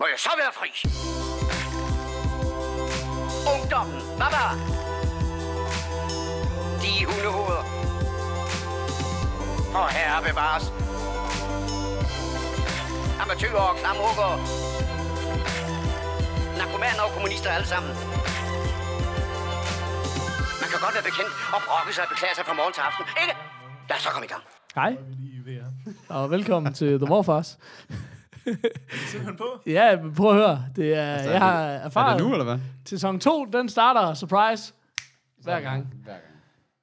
Må jeg så være fri? Ungdommen, var? De hundehoveder. Og herre bevares. Amatøger og klamrukker. Narkomaner og kommunister alle sammen. Man kan godt være bekendt og brokke sig og beklage sig fra morgen til aften, ikke? Lad os så komme i gang. Hej, og velkommen til The Morfars. Simpelthen på. Ja, men prøv at høre. Det er, altså, jeg har Er erfaret, det nu, eller hvad? sæson 2, den starter surprise hver gang. Hver gang.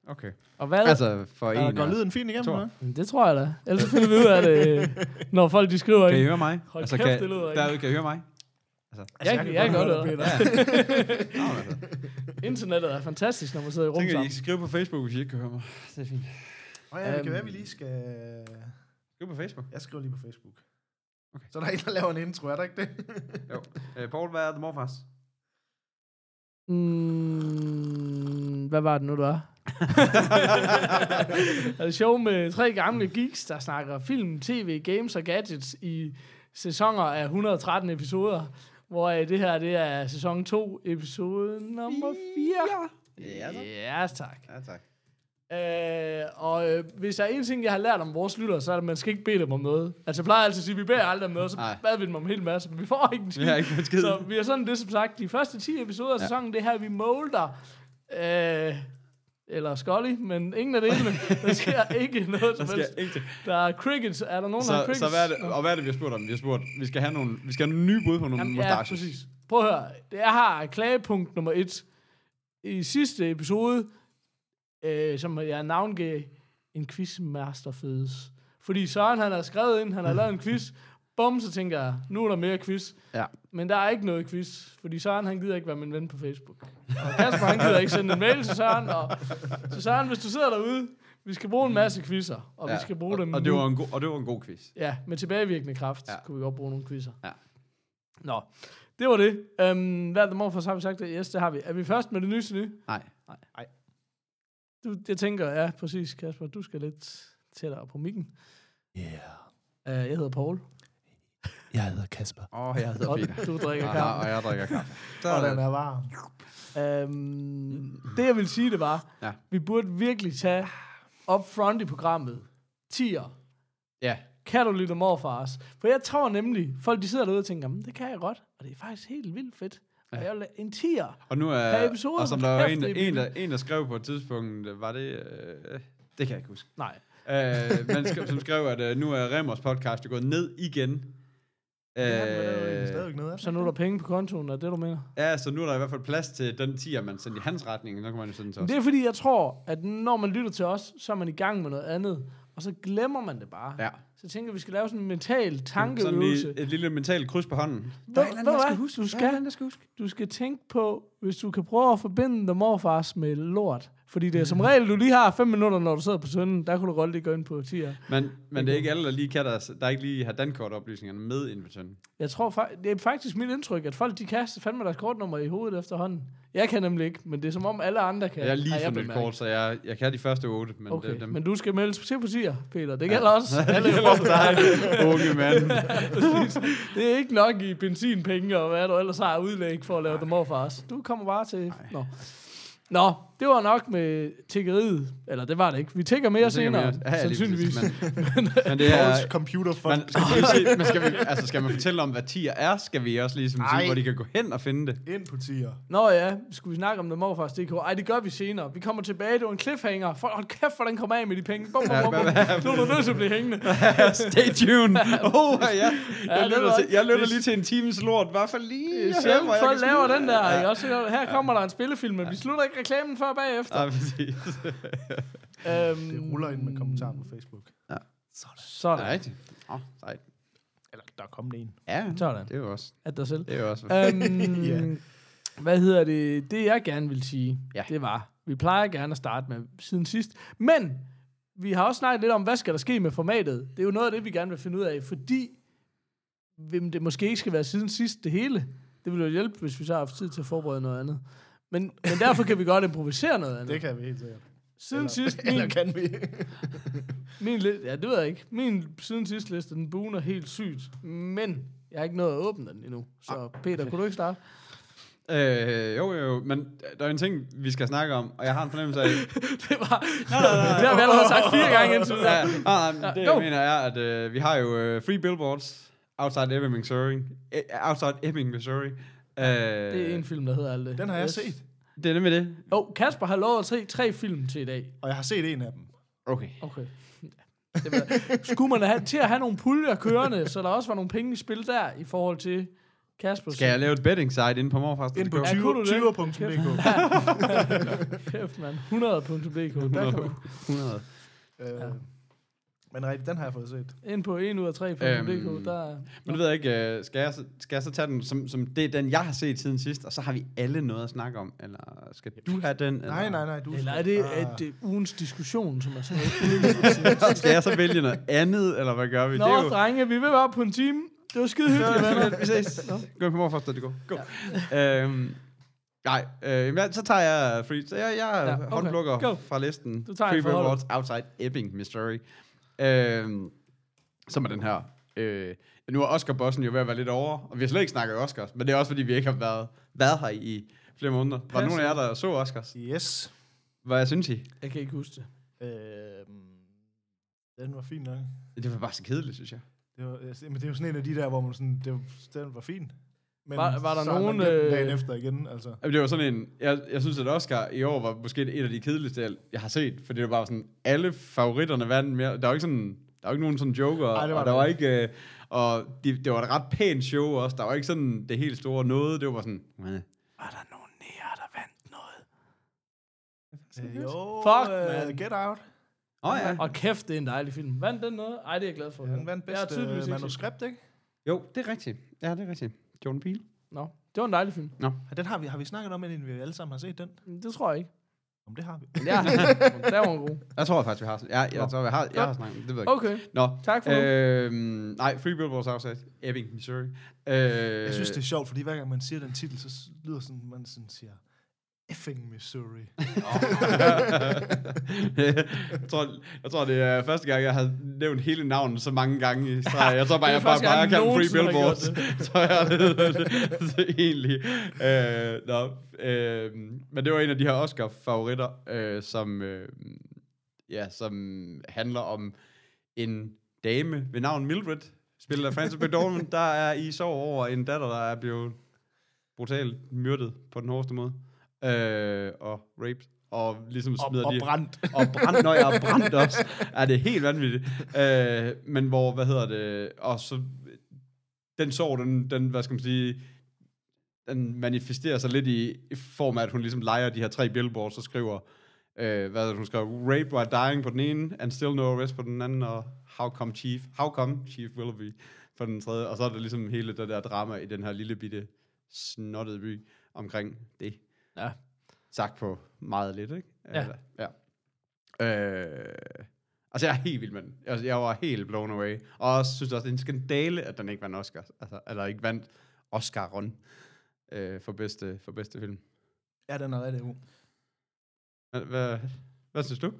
Okay. Og hvad? Altså, for Ja, en går lyden fint igennem, eller? Det tror jeg da. Ellers så finder vi ud af det, når folk de skriver Kan I høre mig? Hold altså, kæft, kan, det lyder ikke. derude, kan I høre mig? Jeg, jeg, jeg kan godt høre det. Nå, altså. Internettet er fantastisk, når man sidder i rum Tænker, I sammen. kan skrive på Facebook, hvis I ikke kan høre mig. Det er fint. Nå ja, det kan Øhm. være, vi lige skal... Skriv på Facebook. Jeg skriver lige på Facebook. Okay. Så er der en, der laver en intro, er der ikke det? Jo. Øh, Paul, hvad er det morfars? Mm, hvad var det nu, der var? er det show med tre gamle geeks, der snakker film, tv, games og gadgets i sæsoner af 113 episoder. Hvor det her, det er sæson 2, episode nummer 4. Ja, tak. Ja, tak. Ja, tak. Øh, og øh, hvis der er en ting, jeg har lært om vores lyttere, så er det, at man skal ikke bede dem om noget. Altså, jeg plejer altid at sige, at vi beder aldrig om noget, så bad vi dem om en hel masse, men vi får ikke en skid. Har ikke fået skid. Så vi har sådan det, som sagt, de første 10 episoder af Ja. sæsonen, det her, vi molder. Øh, eller Scully, men ingen af delene. Der sker ikke noget Der som helst. ikke. Der er crickets. Er der nogen, der har Så, crickets? så hvad er det, og hvad er det, vi har spurgt om? Vi har spurgt, vi skal have nogle, vi skal have nogle nye bud på nogle Jamen, ja, mustacher. præcis. Prøv at høre. Jeg har klagepunkt nummer et. I sidste episode, øh, som jeg navngav, en quizmaster fødes. Fordi Søren, han har skrevet ind, han har lavet en quiz. Bum, så tænker jeg, nu er der mere quiz. Ja. Men der er ikke noget quiz, fordi Søren, han gider ikke være min ven på Facebook. Og Kasper, han gider ikke sende en mail til Søren. Og, så Søren, hvis du sidder derude, vi skal bruge en masse quizzer, og ja. vi skal bruge og, dem og, det var en god, og det var en god quiz. Ja, med tilbagevirkende kraft ja. Kunne vi godt bruge nogle quizzer. Ja. Nå, det var det. Um, hvad er det morfars, har vi sagt det? Yes, det har vi. Er vi først med det nyeste nye? Nej. Du, jeg tænker, ja, præcis, Kasper. Du skal lidt tættere på mikken. Yeah. Uh, jeg hedder Paul, Jeg hedder Kasper. Åh, oh, jeg hedder Peter. du drikker kaffe. og jeg drikker kaffe. Så Og den det. er varm. Um, det, jeg vil sige, det var, Ja. vi burde virkelig tage up front i programmet. Tier. Ja. Kan du lytte morfars? For jeg tror nemlig, folk de sidder derude og tænker, "Men det kan jeg godt, og det er faktisk helt vildt fedt. Og Ja. jeg vil en tier. Og nu Per er, episode, og som der var en, er en, der, en, der skrev på et tidspunkt, var det, øh, det kan jeg ikke huske. Nej. Øh, men skrev, som skrev, at øh, nu er Remmers podcast jo gået ned igen. Ja, Øh, stadigvæk nede. Så nu er der penge på kontoen, er det, du mener? ja, så nu er der i hvert fald plads til den tier, man sendte i hans retning. Så kan man jo sende til os. det er fordi, jeg tror, at når man lytter til os, så er man i gang med noget andet, og så glemmer man det bare. Ja. Så jeg tænker, at vi skal lave sådan en mental Sådan tankeøvelse. lige et lille mentalt kryds på hånden. Ved, ved du hvad? Husk, du, skal, der skal huske. du skal tænke på, hvis du kan prøve at forbinde The Morfars med lort. Fordi det er som regel, du lige har fem minutter, når du sidder på sønden. Der kunne du godt lige gå ind på tier. Men, men det er ikke alle, der lige kan der, der ikke lige har dankortoplysningerne med ind på tønden. Jeg tror, det er faktisk mit indtryk, at folk de kaster fandme deres kortnummer i hovedet efterhånden. Jeg kan nemlig ikke, men det er som om alle andre kan. Jeg er lige har for nyt kort, så jeg, jeg kan de første otte. Men Okay, det, dem, men du skal meldes til på tier, Peter. Det gælder også alle det gælder også dig, unge mand. Præcis. Det er ikke nok i benzinpenge og hvad du ellers har af udlæg for at lave dem overfars. Du kommer bare til... Nå. Nå, det var nok med tiggeriet. Eller det var det ikke. Vi tigger mere Vi tigger senere, mere. Ja, sandsynligvis. Men, men det er... Computer Man, fund. skal, man, sige, man skal, vi, altså, skal man fortælle om, hvad tier er, skal vi også ligesom sige, Ej. hvor de kan gå hen og finde det. Ind på tier. Nå ja, skulle vi snakke om det morfars DK? Ej, det gør vi senere. Vi kommer tilbage. Det var en cliffhanger. For, hold kæft, hvordan kommer af med de penge. Bum, bum, bum, bum. Nu er du nødt til at blive hængende. Stay tuned. Oh, ja. Jeg, Ja, lytter, til, jeg lytter lige til en times lort. Bare for lige... Er folk kan laver den der. Ja. Ja. Også, her kommer der en spillefilm, men vi slutter ikke reklamen før bagefter. Ja, præcis. Øhm, Det ruller ind med kommentarer på Facebook. Det sådan. er rigtigt. Åh, sejt. Eller, der er kommet en. Ja, Sådan. det er jo også... At dig selv. Det er jo også... øhm, Ja. Hvad hedder det? Det jeg gerne vil sige, Ja. det var, vi plejer gerne at starte med siden sidst, men vi har også snakket lidt om, hvad skal der ske med formatet. Det er jo noget af det, vi gerne vil finde ud af, fordi det måske ikke skal være siden sidst det hele. Det ville jo hjælpe, hvis vi så har haft tid til at forberede noget andet. Men, men derfor kan vi godt improvisere noget andet. Det kan vi helt sikkert. Siden eller, sidst, Eller min, kan vi? min li- ja, det ved jeg ikke. Min siden sidst liste, den buner helt sygt. Men Jeg har ikke nået at åbne den endnu. Så Peter, kunne du ikke starte? Øh, jo, jo, jo, men der er en ting, vi skal snakke om, og jeg har en fornemmelse af... det var... Nej, nej, nej. Det har vi allerede sagt fire gange indtil videre. ja, nej, nej, det go. jeg mener er, at øh, vi har jo øh, free billboards outside Ebbing, Missouri. Eh, outside Ebbing, Missouri. Øh, Det er en film, der hedder alt det. Den har jeg Yes. set, Det er nemlig det. Jo, Kasper har lovet at se tre film til i dag. og jeg har set en af dem. Okay. Okay. Det var, skulle man have, til at have nogle puljer kørende, så der også var nogle penge i spil der, i forhold til Kasper. Skal jeg lave et betting site inde på morfars.dk? Ind på Ja, kunne du det? 20 20.dk. Kæft, mand. 100.dk. Der kan du. 100. Øh, Men rigtigt, den har jeg fået set. Ind på 1 ud af 3.dk, Øhm, der... Men du ved jeg ikke, øh, skal jeg, så, skal jeg så tage den, som, som det er den, jeg har set siden sidst, og så har vi alle noget at snakke om? Eller skal du have den? Eller? Nej, nej, nej. Du Eller er det, Ah. er det ugens diskussion, som er sådan noget? Skal jeg så vælge noget andet, eller hvad gør vi? Nå, det er jo, drenge, vi vil være på en time. Det var skide hyggeligt, venner. vi ses. Gå på morfars.dk. Go. Ja. Øhm, nej, øh, så tager jeg free. Så jeg, jeg Ja, okay. håndplukker Go. fra listen. Du tager free. Billboards Outside Ebbing, Missouri. Øhm, som er den her. Øh, nu er Oscar-bossen jo ved at være lidt over, og vi har slet ikke snakket Oscars, men det er også fordi, vi ikke har været, været her i flere måneder. Var der nogen af jer, der så Oscars? Yes. Hvad synes I? Jeg kan ikke huske det. Øh, den var fin nok. Det var bare så kedeligt, synes jeg. Det var, men det er jo sådan en af de der, hvor man sådan, det var, den var fin. Men Var- var der så nogen, øh, dagen efter igen, altså. Jamen, det var sådan en, jeg, jeg synes, at Oscar i år var måske et af de kedeligste, jeg- jeg har set, fordi det var bare sådan, alle favoritterne vandt mere. Der var ikke sådan, der var ikke nogen sådan joker, Ej, det var og der var ikke, øh, og de, det var et ret pænt show også, der var ikke sådan det helt store noget, det var sådan, "Meh." Var der nogen nære, der vandt noget? Øh, jo, Fuck, øh, man. Get Out. Åh oh, ja. Og kæft, det er en dejlig film. Vandt den noget? Ej, det er jeg glad for. Ja, han vandt Jeg har bedst tydeligvis ikke set manuskript, ikke? Jo, det er rigtigt. Ja, det er rigtigt. Jordan Peele. Nå, det var en dejlig film. Ja, den har vi, har vi snakket om, inden vi alle sammen har set den? Det tror jeg ikke. Om det har vi. Ja, der var en god. Jeg tror faktisk, vi har Ja, jeg, Nå. tror, jeg har, jeg har snakket. Det ved jeg ikke. Okay, Nå, tak for det. øhm, nej, Free Billboards Outside, Ebbing, Missouri. Øh, Jeg synes, det er sjovt, fordi hver gang man siger den titel, så lyder sådan, man sådan siger, effing Missouri. jeg, tror, jeg tror, det er første gang, jeg har nævnt hele navnet så mange gange i streg. Jeg tror bare, jeg bare kalde dem Free Billboards. tror jeg, det, det, det, egentlig. Øh, nå, øh, men det var en af de her Oscar-favoritter, øh, som, øh, ja, som handler om en dame ved navn Mildred, spillet af Frances McDormand, der er i sorg over en datter, der er blevet brutalt myrdet på den hårdeste måde. Øh, og raped. Og ligesom og, smider og de... brændt. Og brændt, når jeg har brændt også. Er det helt vanvittigt. Øh, men hvor, hvad hedder det, og så, den sorg, den, den, hvad skal man sige, den manifesterer sig lidt i, i form af, at hun ligesom leger de her tre billboards, og skriver, øh, hvad er hun skrev, rape while dying på den ene, and still no arrest på den anden, og how come chief, how come chief Willoughby på den tredje, og så er der ligesom hele det der drama i den her lille bitte snottede by omkring det. Ja. Sagt på meget lidt, ikke? Ja. Eller, ja. Øh, altså, jeg er helt vild med den. Jeg, jeg var helt blown away. Og også synes også, det er en skandale, at den ikke vandt Oscar. Altså, eller ikke vandt Oscar'en øh, for, bedste, for bedste film. Ja, den er rigtig god. Hvad, hvad, hvad synes du?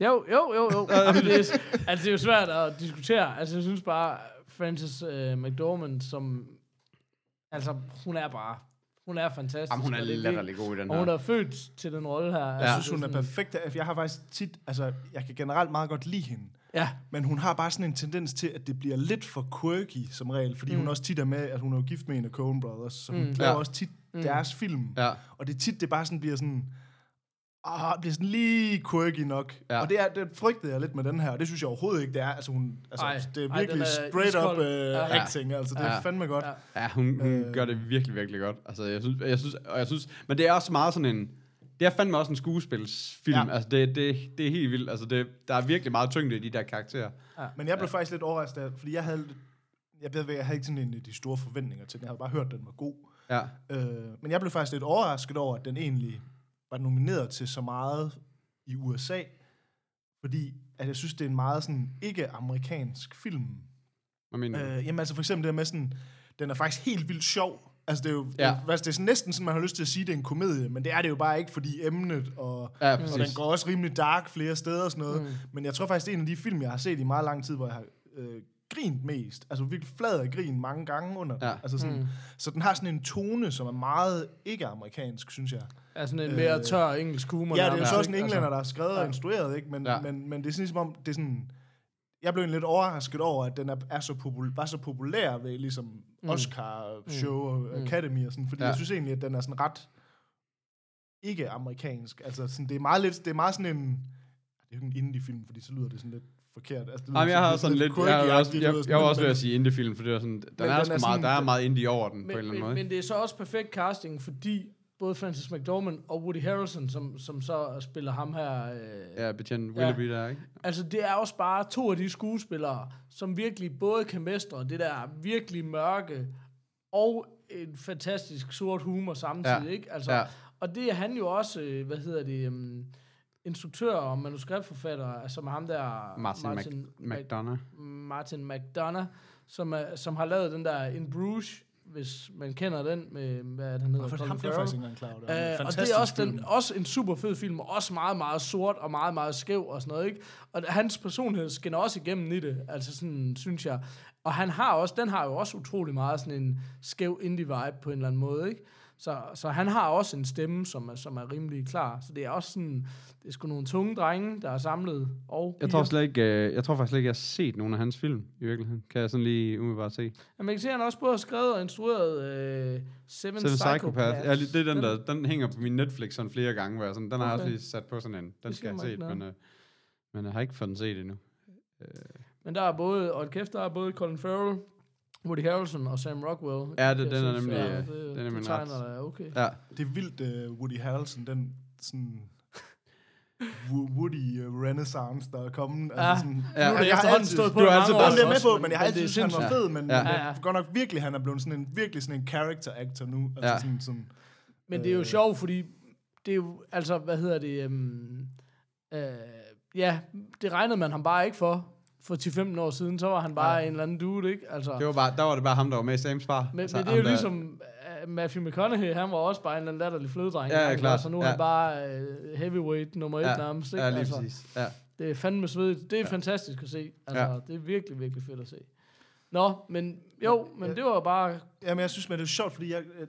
Jo, jo, jo, jo. altså, det er, altså, det er jo svært at diskutere. Altså, jeg synes bare, Frances uh, McDormand, som... Altså, hun er bare... Hun er fantastisk. Jamen, hun er latterlig god i den Og her. hun er født til den rolle her. Jeg Altså, synes, hun er perfekt. Jeg har faktisk tit, altså, jeg kan generelt meget godt lide hende. Ja, Men hun har bare sådan en tendens til, at det bliver lidt for quirky som regel, fordi mm. hun også tit er med, at hun er jo gift med en af Coen Brothers, så hun Mm. laver Ja. også tit mm. deres film. Ja. Og det er tit, det bare sådan bliver sådan, ah, bliver sådan lige quirky nok. Ja. Ja. Og det, er, det frygtede jeg lidt med den her, og det synes jeg overhovedet ikke, det er. Altså, hun, altså, Ej. det er Ej, virkelig den er straight up uh, Ja. acting, altså det er Ja. fandme godt. Ja. Ja, hun, hun øh. Gør det virkelig, virkelig godt. Altså, jeg synes, jeg synes, og jeg synes, men det er også meget sådan en, det er fandme også en skuespilsfilm. Ja. Ja. Altså, det, det, det er helt vildt. Altså, det, der er virkelig meget tyngde i de der karakterer. Men jeg blev faktisk lidt overrasket, af- fordi jeg havde, jeg, ved, jeg havde ikke sådan en af de store forventninger til den. Jeg havde bare hørt, at den var god. Ja. Øh, men jeg blev faktisk lidt overrasket over, at den egentlig var nomineret til så meget i USA, fordi at jeg synes, det er en meget sådan ikke-amerikansk film. Hvad mener du? Øh, jamen altså for eksempel det der med sådan, den er faktisk helt vildt sjov. Altså det er jo, Ja. det, det er sådan næsten sådan, man har lyst til at sige, at det er en komedie, men det er det jo bare ikke, fordi emnet, og, Ja, og den går også rimelig dark flere steder og sådan noget. Mm. Men jeg tror faktisk, det er en af de film, jeg har set i meget lang tid, hvor jeg har øh, grint mest. Altså virkelig flad af grin mange gange under den. Ja. Altså sådan, Mm. mm. Så den har sådan en tone, som er meget ikke-amerikansk, synes jeg. Er sådan en mere Øh, tør engelsk humor. Ja, det er jo så også en englænder, der har skrevet ja. og instrueret, ikke? Men, Ja. ja. men, men det er sådan ligesom om, det er sådan... Jeg blev lidt overrasket over, at den er, er så popul- var så populær ved ligesom Mm. Oscar-show og Mm. Academy og sådan, fordi Ja. ja. jeg synes egentlig, at den er sådan ret ikke-amerikansk. Altså sådan, det er meget lidt, det er meget sådan en... Det er jo ikke en indie-film, fordi så lyder det sådan lidt forkert. Altså, Jamen, jeg har sådan sådan lidt, jeg, jeg, også, jeg, jeg var også ved men- at sige indie-film, for det er sådan, Men er, er meget, sådan- der er meget indie over den, på en Men, eller anden men, måde. men det er så også perfekt casting, fordi både Francis McDormand og Woody Harrelson, som, som så spiller ham her... Øh, Ja, betjent Willoughby der, ikke? Altså, det er også bare to af de skuespillere, som virkelig både kan mestre det der virkelig mørke og en fantastisk sort humor samtidig, Ja. ikke? Altså, Ja. Og det er han jo også, øh, hvad hedder det, um, instruktør og manuskriptforfatter, altså som ham der... Martin, Martin Mac- McDonough. Martin McDonough, som, er, som har lavet den der In Bruges, hvis man kender den, med, hvad er det, han hedder? Hvorfor Colin ham der Farrell. faktisk ikke engang klar over det? er Øh, og det er også, den, film. også en super fed film, og også meget, meget sort og meget, meget skæv og sådan noget, ikke? Og hans personlighed skinner også igennem i det, altså sådan, synes jeg. Og han har også, den har jo også utrolig meget sådan en skæv indie-vibe på en eller anden måde, ikke? Så, så han har også en stemme, som er, som er rimelig klar. Så det er også sådan, det er sgu nogle tunge drenge, der er samlet. Og Jeg tror, slet ikke, øh, jeg tror faktisk slet ikke, jeg har set nogen af hans film, i virkeligheden. Kan jeg sådan lige umiddelbart se. Ja, man kan se, at han også både har skrevet og instrueret øh, Seven, Seven Psychopaths. Psychopath. Ja, det er den, der, den hænger på min Netflix sådan flere gange, hvor jeg sådan, den har jeg også lige sat på sådan en. Den Det skal jeg ikke men, øh, men jeg har ikke fået den set endnu. Men der er både, og kæft, der er både Colin Farrell, Woody Harrelson og Sam Rockwell. Ja, det- Jeg den er synes, nemlig, ja, øh, det, den er det, nemlig det tegner ret- da okay. Ja, Det er vildt, uh, Woody Harrelson, den sådan... Wo- Woody uh, renaissance, der er kommet. Ja. Altså sådan, Ja. Nu er det jeg har altid- stået på du mange år er jeg med på, men- jeg har men altid det er syntes, han var sindssygt. fed, men, Ja. Ja, ja. jeg godt nok virkelig, han er blevet sådan en, virkelig sådan en character actor nu. Altså Ja. sådan, sådan, Men det er jo Øh. sjovt, fordi det er jo, altså, hvad hedder det, øhm, øh, ja, det regnede man ham bare ikke for, for 10-15 år siden, så var han bare Ja. en eller anden dude, ikke? Altså, det var bare, der var det bare ham, der var med i Sams far. men, Altså, men det er jo der- ligesom uh, Matthew McConaughey, han var også bare en eller anden latterlig flødedreng. Ja, ja, ikke? klart. Så nu er Ja. han bare uh, heavyweight nummer et Ja, nærmest, ikke? Ja, lige altså, præcis. Ja. Det er fandme svedigt. Det er ja. fantastisk at se. Altså, Ja. det er virkelig, virkelig fedt at se. Nå, men jo, men Ja. det var bare... Jamen, jeg synes, men det er sjovt, fordi jeg, at,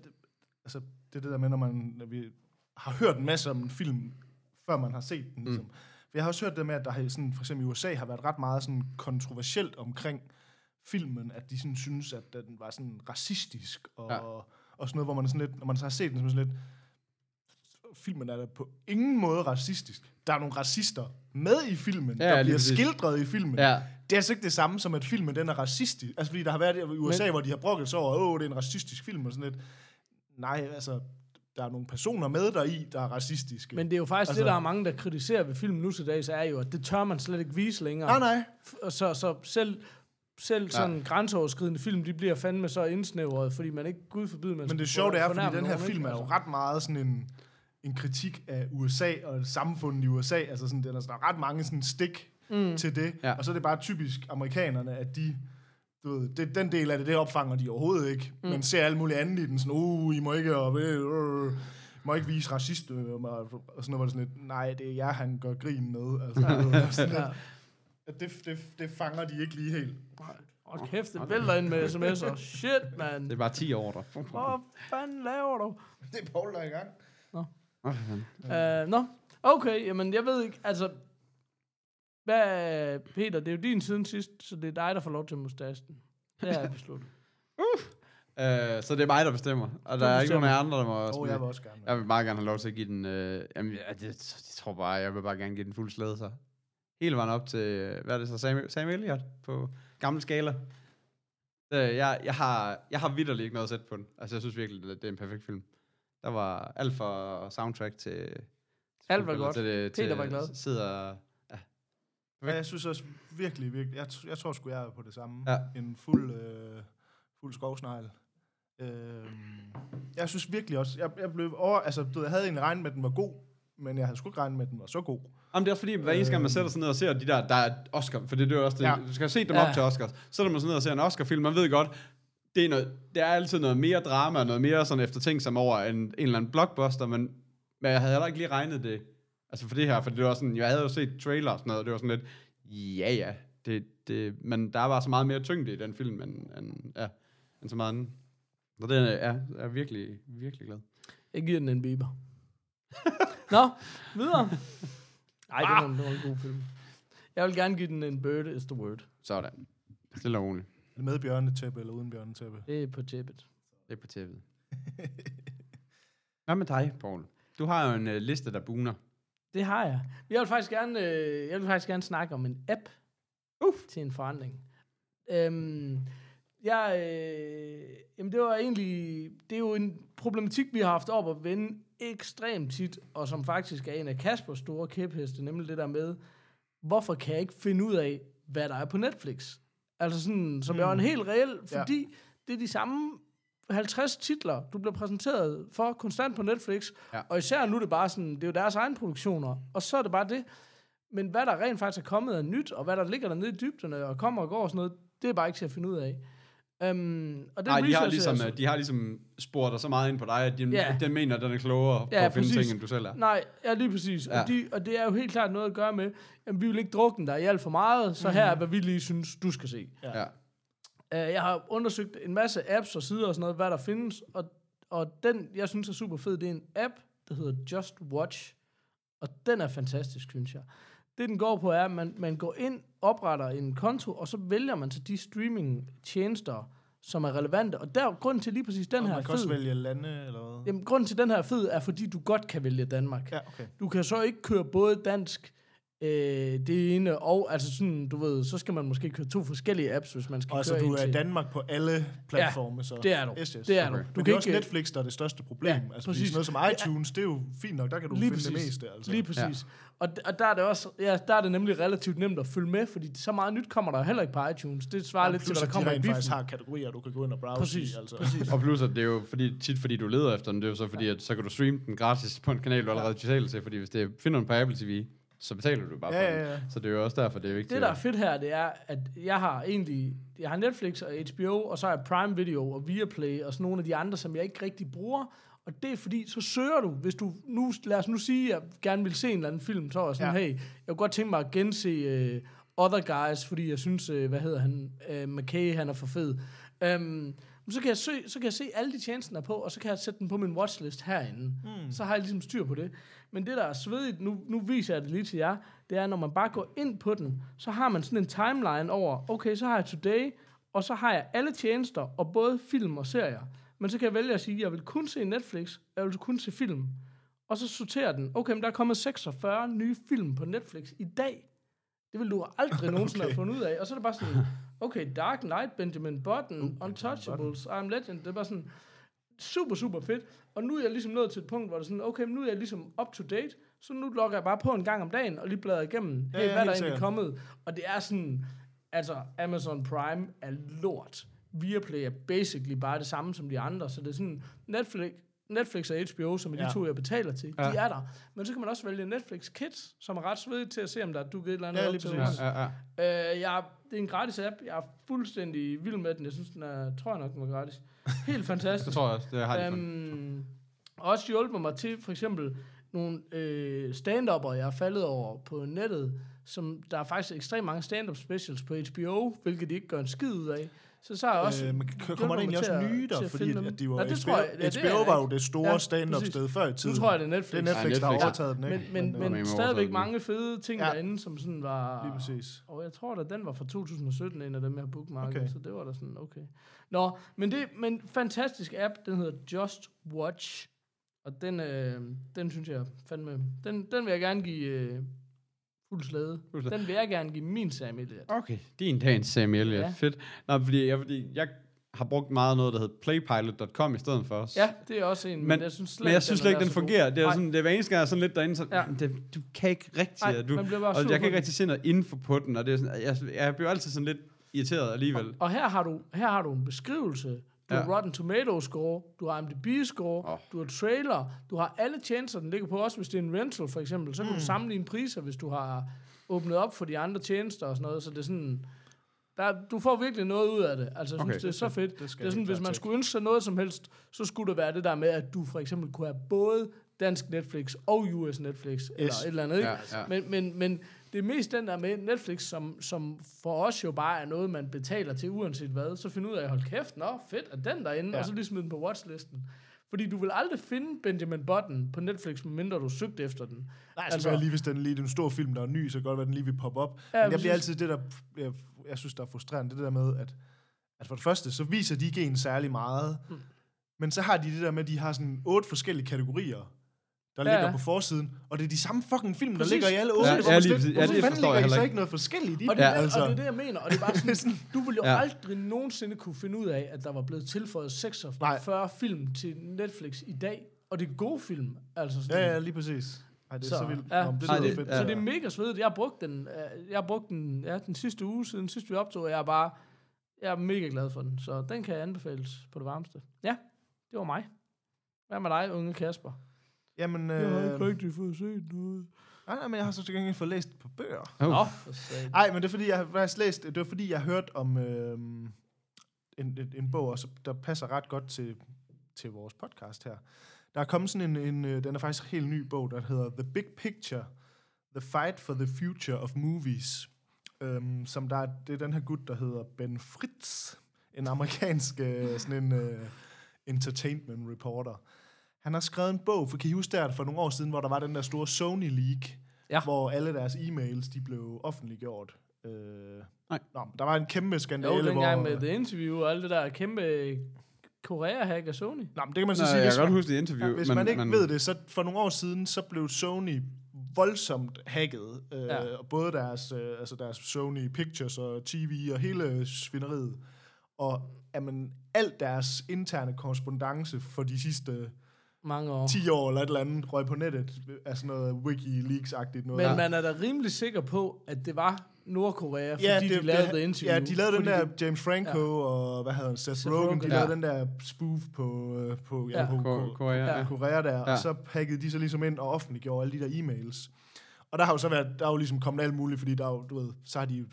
altså, det er det der med, når man når vi har hørt en masse om en film, før man har set den. Ligesom. For jeg har også hørt det med, at der har, sådan, for eksempel i USA har været ret meget sådan kontroversielt omkring filmen, at de sådan synes, at den var sådan racistisk, og, Ja. og sådan noget, hvor man sådan lidt, når man så har set den, så sådan lidt, filmen er da på ingen måde racistisk. Der er nogle racister med i filmen, Ja, der bliver præcis. skildret i filmen. Ja, Det er altså ikke det samme som, at filmen den er racistisk. Altså, fordi der har været i USA, Men, hvor de har brokket sig over, åh, det er en racistisk film, og sådan lidt. Nej, altså, der er nogle personer med der i, der er racistiske. Men det er jo faktisk altså, Altså- det, der er mange, der kritiserer ved filmen nu til dags, er jo, at det tør man slet ikke vise længere. nej, nej. Så, så selv, selv sådan Ja. grænseoverskridende film, de bliver fandme så indsnævret, fordi man ikke, gud forbyde, man Men det sjove det er, fordi den her film er jo ret meget sådan en, en kritik af USA og samfundet i USA. Altså sådan, den er, der er ret mange sådan stik mm. til det. Ja. Og så er det bare typisk amerikanerne, at de du ved, det, den del af det, det opfanger de overhovedet ikke. Mm. Men ser alt muligt andet i den, sådan, uh, I må ikke, og, øh, I må ikke vise racist, øh, og og sådan noget, sådan lidt, nej, det er jer, han gør grin med. Altså, ja. sådan at det, det, det fanger de ikke lige helt. Og kæft, det vælter ind med sms'er. Shit, man. det er bare 10 år der. Hvad fanden laver du? Det er Paul, der er i gang. Åh, for fanden. Uh, Nå, okay, jamen jeg ved ikke, altså... Hvad, Peter, det er jo din siden sidst, så det er dig, der får lov til mustachen. Det har jeg besluttet. Øh, så det er mig, der bestemmer. Og der er ikke nogen andre, der må også jeg vil også gerne. Jeg vil meget gerne have lov til at give den... Øh, jamen, jeg, jeg, tror bare, jeg vil bare gerne give den fuld slæde, så. Hele vejen op til, hvad er det så, Sam, Sam Elliott på gammel skala. Øh, jeg, jeg, har, jeg har vidderligt ikke noget at sætte på den. Altså, jeg synes virkelig, det, det er en perfekt film. Der var alt fra soundtrack til... til Alt var godt. Til, det, Peter til, var glad. Sidder... Ja, jeg synes også virkelig, virkelig, jeg, jeg tror sgu, jeg er på det samme. Ja. En fuld, øh, fuld skovsnegl. Øh, jeg synes virkelig også, jeg, jeg blev over, altså, du ved, jeg havde egentlig regnet med, at den var god, men jeg havde sgu ikke regnet med, at den var så god. Jamen, det er også fordi, hver eneste gang man Øhm. sætter sig ned og ser de der, der er Oscar, for det, det er også det, ja. Du skal have set dem Ja. op til Oscars, så er man sådan ned og ser en Oscar-film, man ved godt, det er, noget, det er altid noget mere drama, noget mere sådan eftertænksom over en, en eller anden blockbuster, men, men jeg havde heller ikke lige regnet det, altså for det her, for det var sådan, jeg havde jo set trailer og sådan noget, og det var sådan lidt, ja ja, Det, det, men der er bare så meget mere tyngde i den film, end, end, ja, end så meget anden. Så den er, er, er virkelig, virkelig glad. Jeg giver den en Bieber. Nå, videre. Nej, det, var, en- det var en god film. Jeg vil gerne give den en Bird is the word. Sådan. Stille og roligt. Er det med bjørnetæppe eller uden bjørnetæppe? Det er på tippet. Det er på tv'et. Hvad med dig, Paul? Du har jo en uh, liste, der buner. Det har jeg. Jeg vil faktisk gerne, øh, jeg vil faktisk gerne snakke om en app uh. til en forandring. Øhm, jeg, øh, jamen det var egentlig, det er jo en problematik, vi har haft op at vende ekstremt tit, og som faktisk er en af Kaspers store kæpheste, nemlig det der med, hvorfor kan jeg ikke finde ud af, hvad der er på Netflix? Altså sådan, som mm. er en helt reel, fordi ja. det er de samme 50 titler, du bliver præsenteret for konstant på Netflix, Ja. ja. og især nu er det bare sådan, det er jo deres egen produktioner, og så er det bare det. Men hvad der rent faktisk er kommet af nyt, og hvad der ligger dernede i dybderne, og kommer og går og sådan noget, det er bare ikke til at finde ud af. Um, og den Nej, de har, ligesom, øh, de har ligesom spurgt dig så meget ind på dig, at de, Ja. den mener, at den er klogere Ja, på at finde ting, end du selv er. Nej, ja, lige præcis. Ja. Ja. Og, de, og det er jo helt klart noget at gøre med, at vi vil ikke drukne dig i alt for meget, så her er, hvad vi lige synes, du skal se. Ja. Uh, jeg har undersøgt en masse apps og sider og sådan noget, hvad der findes, og, og den, jeg synes er super fed, det er en app, der hedder Just Watch, og den er fantastisk, synes jeg. Det, den går på, er, at man, man går ind, opretter en konto, og så vælger man så de streaming-tjenester, som er relevante, og der grunden til lige præcis den Og her man kan også fed. vælge lande, eller hvad? Jamen, grunden til den her er fed, er fordi du godt kan vælge Danmark. Ja, okay. Du kan så ikke køre både dansk, øh, det ene, og altså sådan, du ved, så skal man måske køre to forskellige apps, hvis man skal Og altså, køre du en er i. Danmark på alle platforme, så... Det er du. Yes, yes. Det er okay. du. Du Du Men det kan er også ikke- Netflix, der er det største problem. Ja, altså, præcis. sådan noget som iTunes, det er jo fint nok, der kan du Lige finde det præcis. meste. Altså. Lige præcis. Ja. Og, og der er det også, ja, der er det nemlig relativt nemt at følge med, fordi så meget nyt kommer der heller ikke på iTunes. Det svarer Ja, lidt til, hvad der kommer de i biffen. faktisk har kategorier, du kan gå ind og browse Præcis, i. Altså. præcis. Og plus, at det er jo fordi, tit fordi du leder efter den, det er jo så fordi, at så kan du streame den gratis på en kanal, du allerede betaler til, fordi hvis det finder den på Apple TV, så betaler du bare Ja, for ja, den. ja. Så det er jo også derfor, det er vigtigt. Det, der er fedt her, det er, at jeg har egentlig, jeg har Netflix og HBO, og så har jeg Prime Video og Viaplay, og sådan nogle af de andre, som jeg ikke rigtig bruger. Og det er fordi, så søger du, hvis du nu, lad os nu sige, at jeg gerne vil se en eller anden film, så er jeg sådan, Ja. hey, jeg kunne godt tænke mig at gense uh, Other Guys, fordi jeg synes, uh, hvad hedder han, uh, McKay, han er for fed. Um, så kan, jeg sø, så kan jeg se alle de tjenester der er på, og så kan jeg sætte den på min watchlist herinde. Mm. Så har jeg ligesom styr på det. Men det, der er svedigt, nu, nu viser jeg det lige til jer, det er, når man bare går ind på den, så har man sådan en timeline over, okay, så har jeg Today, og så har jeg alle tjenester, og både film og serier. Men så kan jeg vælge at sige, at jeg vil kun se Netflix, jeg vil kun se film. Og så sorterer den, okay, men der er kommet 46 nye film på Netflix i dag. Det vil du aldrig nogensinde Okay. have fundet ud af. Og så er det bare sådan, okay, Dark Knight, Benjamin Button, uh, Untouchables, I'm Legend, det er bare sådan super, super fedt. Og nu er jeg ligesom nået til et punkt, hvor det er sådan, okay, nu er jeg ligesom up to date, så nu logger jeg bare på en gang om dagen, og lige bladrer igennem, hey, ja, hvad er der egentlig sikkert. kommet? Og det er sådan, altså Amazon Prime er lort. Viaplay er basically bare det samme som de andre, så det er sådan, Netflix, Netflix og HBO, som er de Ja. to, jeg betaler til, Ja. de er der. Men så kan man også vælge Netflix Kids, som er ret svedigt til at se, om der er dukket et eller andet Ja, op til os. Ja, ja, ja. Øh, jeg, det er en gratis app. Jeg er fuldstændig vild med den. Jeg synes, den er, tror jeg nok, den var gratis. Helt fantastisk. Det tror jeg også, det har de øhm, også hjulpet mig til, for eksempel, nogle øh, stand-up'er, jeg er faldet over på nettet, som der er faktisk ekstremt mange stand-up specials på HBO, hvilket de ikke gør en skid ud af. Så så jeg også... Øh, men k- kommer der egentlig også at- nye der? at Fordi dem. at de var, Nej, det HBO, tror jeg- ja, det er HBO var jo det store Ja, stand-up sted før i tiden. Nu tror jeg, det er Netflix. Det er Netflix, Ja, der har Netflix. overtaget den, ikke? Men, men, Men- men, men- stadigvæk mange fede ting Ja. derinde, som sådan var... Lige præcis. Og jeg tror da, den var fra 2017, en af dem, jeg har bookmarket, okay. så det var da sådan, okay. Nå, men det men fantastisk app, den hedder Just Watch, og den, øh, den synes jeg fandme, den, den vil jeg gerne give øh, fuld slæde. Fuld slæde. Den vil jeg gerne give min Sam Elliott. Okay, din dagens Sam Elliott. Ja. Fedt. Nå, fordi jeg, fordi jeg har brugt meget noget, der hedder playpilot.com i stedet for. Ja, det er også en, Men, jeg synes slet men jeg synes slet ikke, den god. fungerer. Det er, sådan, det er hver eneste gang, sådan lidt derinde, så Ja. det, du kan ikke rigtig... Nej, du, og jeg kan ikke den. rigtig se noget info på den, og det er sådan, jeg, jeg bliver altid sådan lidt irriteret alligevel. Og her har du, her har du en beskrivelse. Du Ja. har Rotten Tomato score, du har IMDb score, oh. du har trailer, du har alle tjenester, den ligger på, også hvis det er en rental for eksempel, så kan Mm. du sammenligne priser, hvis du har åbnet op for de andre tjenester og sådan noget, så det er sådan, der, du får virkelig noget ud af det. Altså, jeg Okay. synes, det er så fedt. Det Det, det er sådan, hvis man skulle ønske sig noget som helst, så skulle det være det der med, at du for eksempel kunne have både dansk Netflix og US Netflix, eller Yes. et eller andet, ikke? Ja, ja. Men, men, men, det er mest den der med Netflix, som, som for os jo bare er noget, man betaler til uanset hvad. Så find ud af, hold kæft, nå fedt, er den derinde, ja. Og så lige smide den på watchlisten. Fordi du vil aldrig finde Benjamin Button på Netflix, medmindre du søgte efter den. Nej, altså, Altså- lige hvis den lige er en stor film, der er ny, så kan det godt være, at den lige vil poppe op. Ja, Men jeg bliver altid det, der jeg, jeg synes, der er frustrerende, det der med, at, at for det første, så viser de ikke en særlig meget, Mm. men så har de det der med, at de har sådan otte forskellige kategorier, der Ja, ligger ja. på forsiden, og det er de samme fucking film, Præcis. der ligger i alle otte. Ja, Hvorfor ja, lige. Ja, Hvorfor det fanden forstår jeg ligger I heller så ikke. ikke noget forskelligt i Og det, er, altså? og det er det, jeg mener. Og det er bare sådan, Sådan- du ville jo Ja. ja. aldrig nogensinde kunne finde ud af, at der var blevet tilføjet 46 film til Netflix i dag. Og det er gode film. Altså sådan, Ja, ja, lige præcis. Ej, det er så, Så, så vildt. ja. Nå, det Ej, lyder det- fedt. ja. Så det er mega svedigt. Jeg har brugt den, øh, jeg har brugt den ja, den sidste uge siden sidst vi optog, og jeg er bare jeg er mega glad for den. Så den kan jeg anbefales på det varmeste. Ja, det var mig. Hvad med dig, unge Kasper? Jamen, Jeg har øh, ikke rigtig fået set noget. nej, nej, men jeg har så til gengæld fået læst på bøger. Oh. Nå. Nej, men det er fordi, jeg har faktisk læst, det var fordi, jeg har hørt om øh, en, en, en bog, også, der passer ret godt til, til vores podcast her. Der er kommet sådan en, en, øh, den er faktisk en helt ny bog, der hedder The Big Picture, The Fight for the Future of Movies, øhm, som der er, det er den her gut, der hedder Ben Fritz, en amerikansk øh, sådan en øh, entertainment reporter. Han har skrevet en bog, for kan I huske der for nogle år siden, hvor der var den der store Sony Leak, Ja. hvor alle deres e-mails, de blev offentliggjort. Øh, Nej. Nå, der var en kæmpe skandale, Jo, dengang hvor... med The Interview og alt det der kæmpe Korea-hack af Sony. Nå, men det kan man så Nej, sige, jeg kan godt huske det interview. ja, hvis men, man ikke men, ved det, så for nogle år siden, så blev Sony voldsomt hacket. Øh, Ja. ja. Både deres, øh, altså deres Sony Pictures og TV og hele svineriet. Og jamen, alt deres interne korrespondence for de sidste Mange år. 10 år eller et eller andet røg på nettet. Altså noget Wikileaks-agtigt noget. Men man er da rimelig sikker på, at det var Nordkorea, fordi Ja, de det, lavede det, The Interview. Ja, de lavede den der det- James Franco ja. og hvad hedder han, Seth, Seth Rogen, Rogen, de ja. lavede den der spoof på, øh, på, ja, Ja. på, Ko- Korea, Ja. ja. Korea der, ja. Ja. og så hackede de så ligesom ind og offentliggjorde alle de der e-mails. Og der har jo så været, der er jo ligesom kommet alt muligt, fordi der er jo, du ved, så har de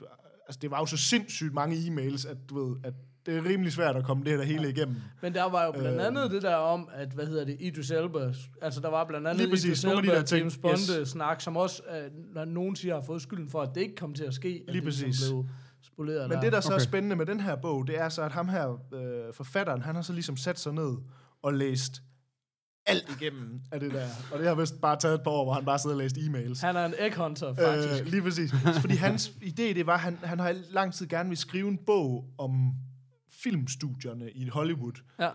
altså det var jo så sindssygt mange e-mails, at du ved, at det er rimelig svært at komme det her der hele ja. igennem. Men der var jo blandt Øh. andet det der om, at, hvad hedder det, Idris Elba, altså der var blandt andet Lige præcis, Idris af de Elba der ting, James Bond yes. snak, som også, øh, når nogen siger, har fået skylden for, at det ikke kom til at ske, at Lige det ligesom præcis. blev spoleret Men det, der så er Okay. spændende med den her bog, det er så, at ham her, øh, forfatteren, han har så ligesom sat sig ned og læst alt igennem af det der. Og det har vist bare taget et par år, hvor han bare sidder og læst e-mails. Han er en egg hunter, faktisk. Øh, lige præcis. Fordi hans idé, det var, at han, han har i lang tid gerne vil skrive en bog om filmstudierne i Hollywood. ja.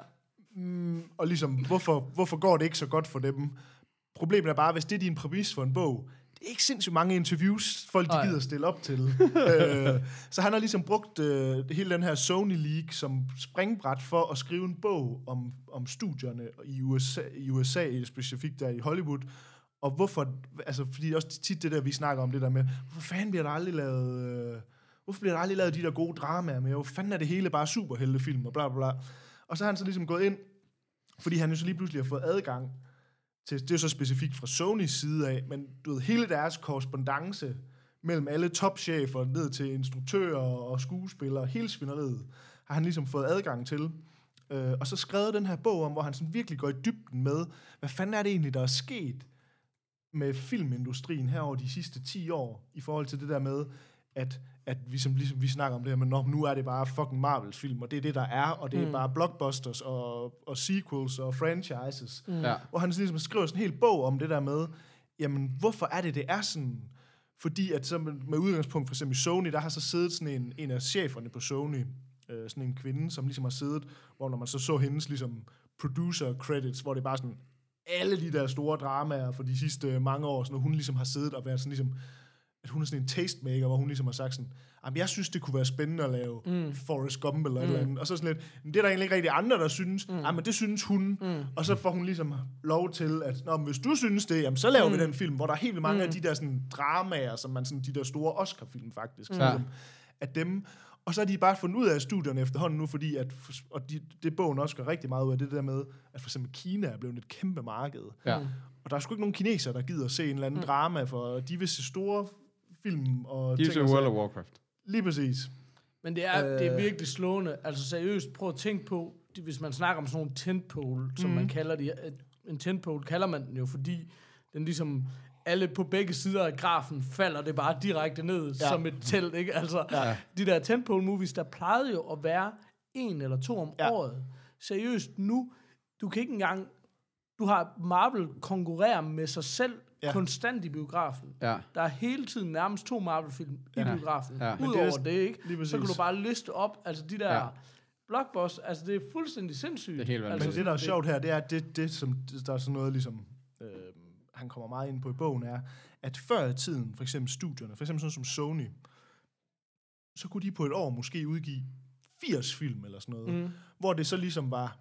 Mm, og ligesom, hvorfor, hvorfor går det ikke så godt for dem? Problemet er bare, hvis det er din præmis for en bog, det er ikke sindssygt mange interviews, folk de gider stille op til. øh, så han har ligesom brugt øh, hele den her Sony League som springbræt for at skrive en bog om, om studierne i USA, i USA, specifikt der i Hollywood, og hvorfor, altså fordi også tit det der, vi snakker om det der med, hvorfor fanden bliver der aldrig lavet, øh, hvorfor bliver der aldrig lavet de der gode dramaer med, hvor fanden er det hele bare superheltefilm og bla bla bla. Og så har han så ligesom gået ind, fordi han jo så lige pludselig har fået adgang til, det er jo så specifikt fra Sonys side af, men du ved, hele deres korrespondence mellem alle topchefer ned til instruktører og skuespillere, hele svineriet, har han ligesom fået adgang til. Øh, og så skrev den her bog om, hvor han sådan virkelig går i dybden med, hvad fanden er det egentlig, der er sket med filmindustrien her over de sidste 10 år, i forhold til det der med, at, at vi, som, ligesom vi snakker om det her med, "Nå, nu er det bare fucking Marvels film, og det er det, der er, og det er Mm. bare blockbusters og, og sequels og franchises. Mm. Ja. Hvor han ligesom skriver sådan en hel bog om det der med, jamen, hvorfor er det, det er sådan? Fordi at så med, med udgangspunkt for eksempel i Sony, der har så siddet sådan en, en af cheferne på Sony, øh, sådan en kvinde, som ligesom har siddet, hvor når man så så hendes ligesom producer credits, hvor det er bare sådan, alle de der store dramaer for de sidste mange år, sådan, og hun ligesom har siddet og været sådan ligesom, at hun er sådan en tastemaker, hvor hun ligesom har sagt sådan, jamen jeg synes, det kunne være spændende at lave mm. Forrest Gump eller mm. et eller andet. Og så sådan lidt, men det er der egentlig ikke rigtig andre, der synes. Mm. men det synes hun. Mm. Og så får hun ligesom lov til, at Nå, hvis du synes det, jamen så laver mm. vi den film, hvor der er helt vildt mange mm. af de der sådan, dramaer, som man sådan, de der store Oscar-film faktisk, mm. Ligesom, at dem, og så har de bare fundet ud af studierne efterhånden nu, fordi at, og de, det bogen også gør rigtig meget ud af det der med, at for eksempel Kina er blevet et kæmpe marked. Ja. Og der er sgu ikke nogen kinesere, der gider se en eller anden mm. drama, for de vil se store film og De er og World of Warcraft. Lige præcis. Men det er, øh. det er Øh. virkelig slående. Altså seriøst, prøv at tænke på, de- hvis man snakker om sådan nogle tentpole, som Mhm. man kalder det. øh, En tentpole kalder man den jo, fordi den ligesom alle på begge sider af grafen falder det bare direkte ned ja. som et telt, ikke? Altså, ja. de der tentpole movies, der plejede jo at være en eller to om ja. året. Seriøst, nu, du kan ikke engang, du har Marvel konkurrere med sig selv Ja. konstant i biografen. Ja. Der er hele tiden nærmest to Marvel-film i Ja. biografen. Ja. Ja. Men det Udover er- det, ikke? så kan du bare liste op, altså de der Ja. blockbusters, altså det er fuldstændig sindssygt. Det er helt altså, Men det, der er sjovt her, det er, at det, det som, der er sådan noget, ligesom, øh, han kommer meget ind på i bogen, er, at før i tiden, for eksempel studierne, for eksempel sådan som Sony, så kunne de på et år måske udgive 80 film eller sådan noget, mm. hvor det så ligesom var,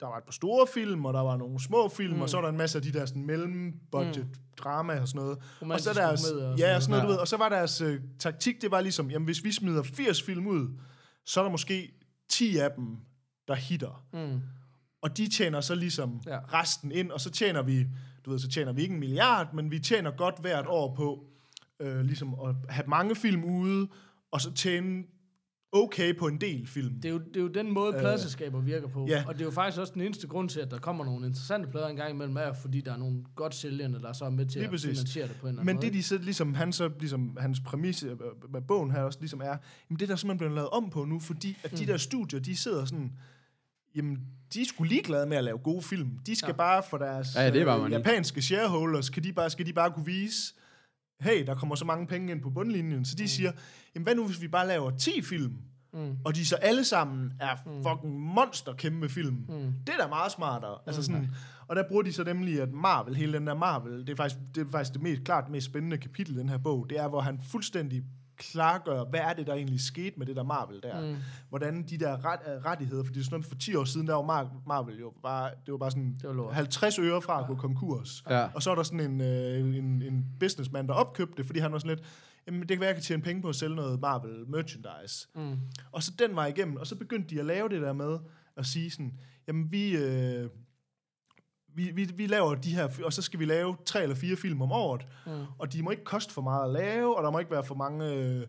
der var et par store film, og der var nogle små film, mm. og så var der en masse af de der sådan mellem-budget mm. drama og sådan noget. Og så deres, og ja, sådan og sådan noget, du ved. Og så var deres øh, taktik, det var ligesom, jamen hvis vi smider 80 film ud, så er der måske 10 af dem, der hitter. Mm. Og de tjener så ligesom ja. Ja. resten ind, og så tjener vi, du ved, så tjener vi ikke en milliard, men vi tjener godt hvert år på øh, ligesom at have mange film ude, og så tjene okay på en del film. Det er, jo, det er jo den måde, pladselskaber virker på. Øh, ja. Og det er jo faktisk også den eneste grund til, at der kommer nogle interessante plader en gang imellem, er fordi der er nogle godt sælgende, der så er med til Lige at præcis. finansiere det på en eller anden Men måde. det, de så, ligesom, han så, ligesom, hans præmis øh, med bogen her også ligesom er, jamen det er der simpelthen blevet lavet om på nu, fordi at Mm. de der studier, de sidder sådan, jamen de er sgu ligeglade med at lave gode film. De skal ja. Bare for deres Ja, det bare øh, japanske shareholders, kan de bare, skal de bare kunne vise, hey, der kommer så mange penge ind på bundlinjen. Så de mm. siger, jamen hvad nu hvis vi bare laver 10 film, Mm. og de så alle sammen er fucking monster kæmpe film. Mm. Det er da meget smartere. Altså sådan, og der bruger de så nemlig, at Marvel, hele den der Marvel, det er faktisk det, er faktisk det mest, klart mest spændende kapitel i den her bog, det er, hvor han fuldstændig klargør, hvad er det, der egentlig skete med det der Marvel der. Mm. Hvordan de der ret, øh, rettigheder, fordi det er sådan noget, for 10 år siden, der var Mar- Marvel jo bare, det var bare sådan Det var lort. 50 øre fra at gå konkurs. Ja. Og så er der sådan en, øh, en, en businessman, der opkøbte det, fordi han var sådan lidt, jamen det kan være, jeg kan tjene penge på at sælge noget Marvel merchandise. Mm. Og så den var igennem, og så begyndte de at lave det der med at sige sådan, jamen vi, øh, vi, vi, vi laver de her, og så skal vi lave tre eller fire film om året, mm. og de må ikke koste for meget at lave, og der må ikke være for mange øh,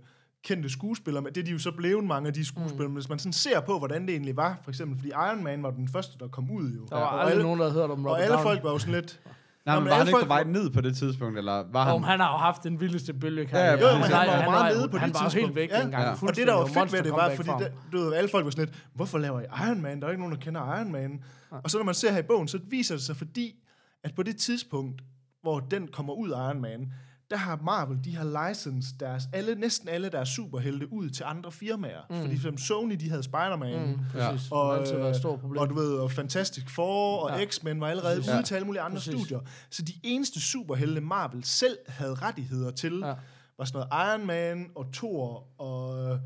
kendte skuespillere, men det er de jo så blevet mange af de skuespillere, mm. hvis man sådan ser på, hvordan det egentlig var, for eksempel, fordi Iron Man var den første, der kom ud jo. Der var og aldrig alle, nogen, der havde hørt om og Robert alle Downey. folk var jo sådan lidt, Nej, Nå, men men var han ikke på vej var- ned på det tidspunkt, eller var han... Om han har jo haft den vildeste bølge. Ja, ja, Jo, men han var jo meget nede på han det var jo tidspunkt. helt væk Ja. dengang. Ja. Og det, der var fedt ved det, var, fordi det, du ved, alle folk var sådan lidt, hvorfor laver I Iron Man? Der er ikke nogen, der kender Iron Man. Og så når man ser her i bogen, så viser det sig, fordi at på det tidspunkt, hvor den kommer ud af Iron Man, der har Marvel, de har licensed deres, alle, næsten alle deres superhelte ud til andre firmaer. Mm. Fordi for eksempel Sony, de havde Spider-Man. Mm, præcis. Ja. Og, det været et øh, stort problem. og du ved, og Fantastic Four og Ja. X-Men var allerede Præcis. ude til alle mulige andre Præcis. studier. Så de eneste superhelte Marvel selv havde rettigheder til, Ja. var sådan noget Iron Man og Thor og, og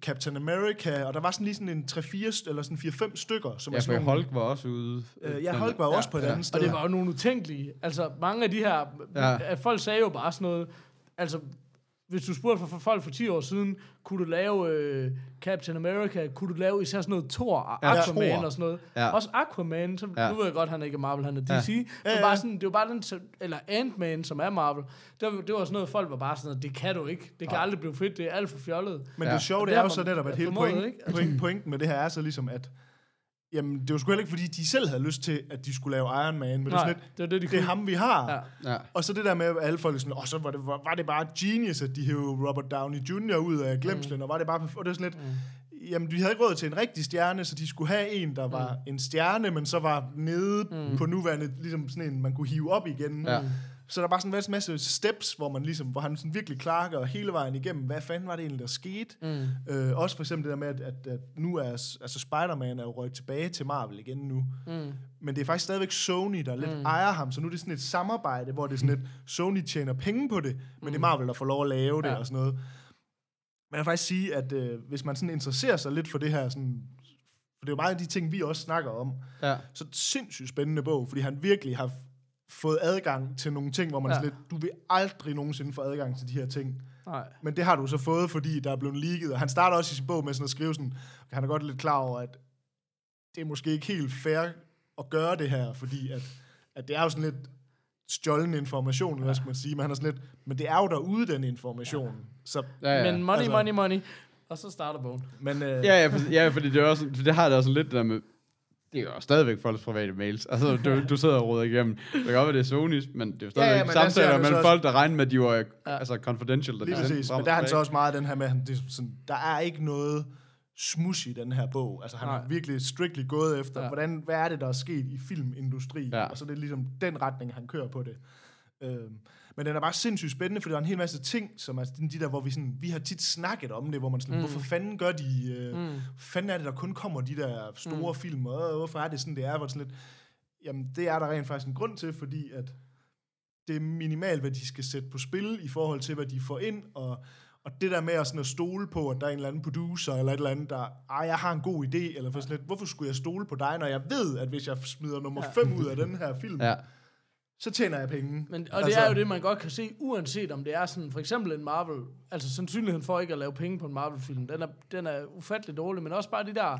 Captain America, og der var sådan lige sådan en 3-4 st- eller sådan 4-5 stykker, som Ja, er for nogle, Hulk var også ude. øh, ja, Hulk var jo også på et andet sted. Og det var jo nogle utænkelige. Altså, mange af de her... Ja. Ja. Folk sagde jo bare sådan noget... Altså, hvis du spurgte for, folk for 10 år siden, kunne du lave øh, Captain America, kunne du lave især sådan noget Thor og Ja, Aquaman Thor. og sådan noget. Ja. Også Aquaman, så, Ja. nu ved jeg godt, han er ikke er Marvel, han er DC. Ja. Ja. Det, Ja, var ja. bare sådan, det var bare den, eller Ant-Man, som er Marvel. Det var, det var sådan noget, folk var bare sådan noget, det kan du ikke. Det kan aldrig blive fedt, det er alt for fjollet. Men Ja. det sjove, det der er jo var- så netop, at hele point, pointen med det her er så ligesom, at jamen, det var sgu heller ikke, fordi de selv havde lyst til, at de skulle lave Iron Man, men det er Nej, sådan lidt, det var det, de det er kunne. ham, vi har. Ja. Ja. Og så det der med, at alle folk sådan, og så var det, var, var det bare genius, at de hævde Robert Downey Jr. ud af glemslen, mm. og var det bare, og det er sådan lidt, mm. jamen, de havde ikke råd til en rigtig stjerne, så de skulle have en, der var mm. en stjerne, men så var nede mm. på nuværende, ligesom sådan en, man kunne hive op igen. Ja. Så der var sådan en masse steps, hvor man ligesom, hvor han sådan virkelig klargør hele vejen igennem, hvad fanden var det egentlig, der skete. Mm. Øh, også for eksempel det der med, at, at, at nu er, altså Spider-Man er jo røget tilbage til Marvel igen nu. Mm. Men det er faktisk stadigvæk Sony, der lidt mm. ejer ham, så nu er det sådan et samarbejde, hvor det er sådan lidt, Sony tjener penge på det, men det er Marvel, der får lov at lave det Ja. og sådan noget. Men jeg vil faktisk sige, at øh, hvis man sådan interesserer sig lidt for det her, sådan, for det er jo meget af de ting, vi også snakker om, Ja. så er et sindssygt spændende bog, fordi han virkelig har fået adgang til nogle ting, hvor man ja. Ja. er sådan lidt, du vil aldrig nogensinde få adgang til de her ting. Nej. Men det har du så fået, fordi der er blevet leaget. Og han starter også i sin bog med sådan at skrive sådan, han er godt lidt klar over, at det er måske ikke helt fair at gøre det her, fordi at, at det er jo sådan lidt stjålen information, eller hvad skal man sige, men han er sådan lidt, men det er jo derude, den information. Ja. Så, Ja, ja. Men money, Altså- money, money. Og så starter bogen. men, øh, Ja, ja, for, ja, fordi det, er også, for det har det også lidt det der med, det er jo stadigvæk folks private mails. Altså, du, du sidder og råder igennem. Det kan godt være, det er Sony's, men det er jo stadigvæk Ja, ja, der samtaler mellem også- folk, der regner med, at de var ja. altså, confidential. Da Lige præcis. Men og der er han så også meget den her med, han, det sådan, der er ikke noget smush i den her bog. Altså han Nej. har virkelig strictly gået efter, Ja. hvordan, hvad er det, der er sket i filmindustrien, Ja. ja. og så er det ligesom den retning, han kører på det. Øhm, men den er bare sindssygt spændende, for der er en hel masse ting, som er de der, hvor vi, sådan, vi har tit snakket om det, hvor man sådan, mm. hvorfor fanden gør de, øh, mm. fanden er det, der kun kommer de der store mm. film, og øh, hvorfor er det sådan, det er, hvor det sådan lidt, jamen det er der rent faktisk en grund til, fordi at det er minimalt, hvad de skal sætte på spil i forhold til, hvad de får ind, og, og det der med at, sådan at stole på, at der er en eller anden producer, eller et eller andet, der, ej, jeg har en god idé, eller for sådan lidt, hvorfor skulle jeg stole på dig, når jeg ved, at hvis jeg smider nummer 5 ud af den her film, Ja. Så tjener jeg penge. Men, og altså, det er jo det, man godt kan se, uanset om det er sådan, for eksempel en Marvel, altså sandsynligheden for ikke at lave penge på en Marvel-film, den er, den er ufattelig dårlig, men også bare de der,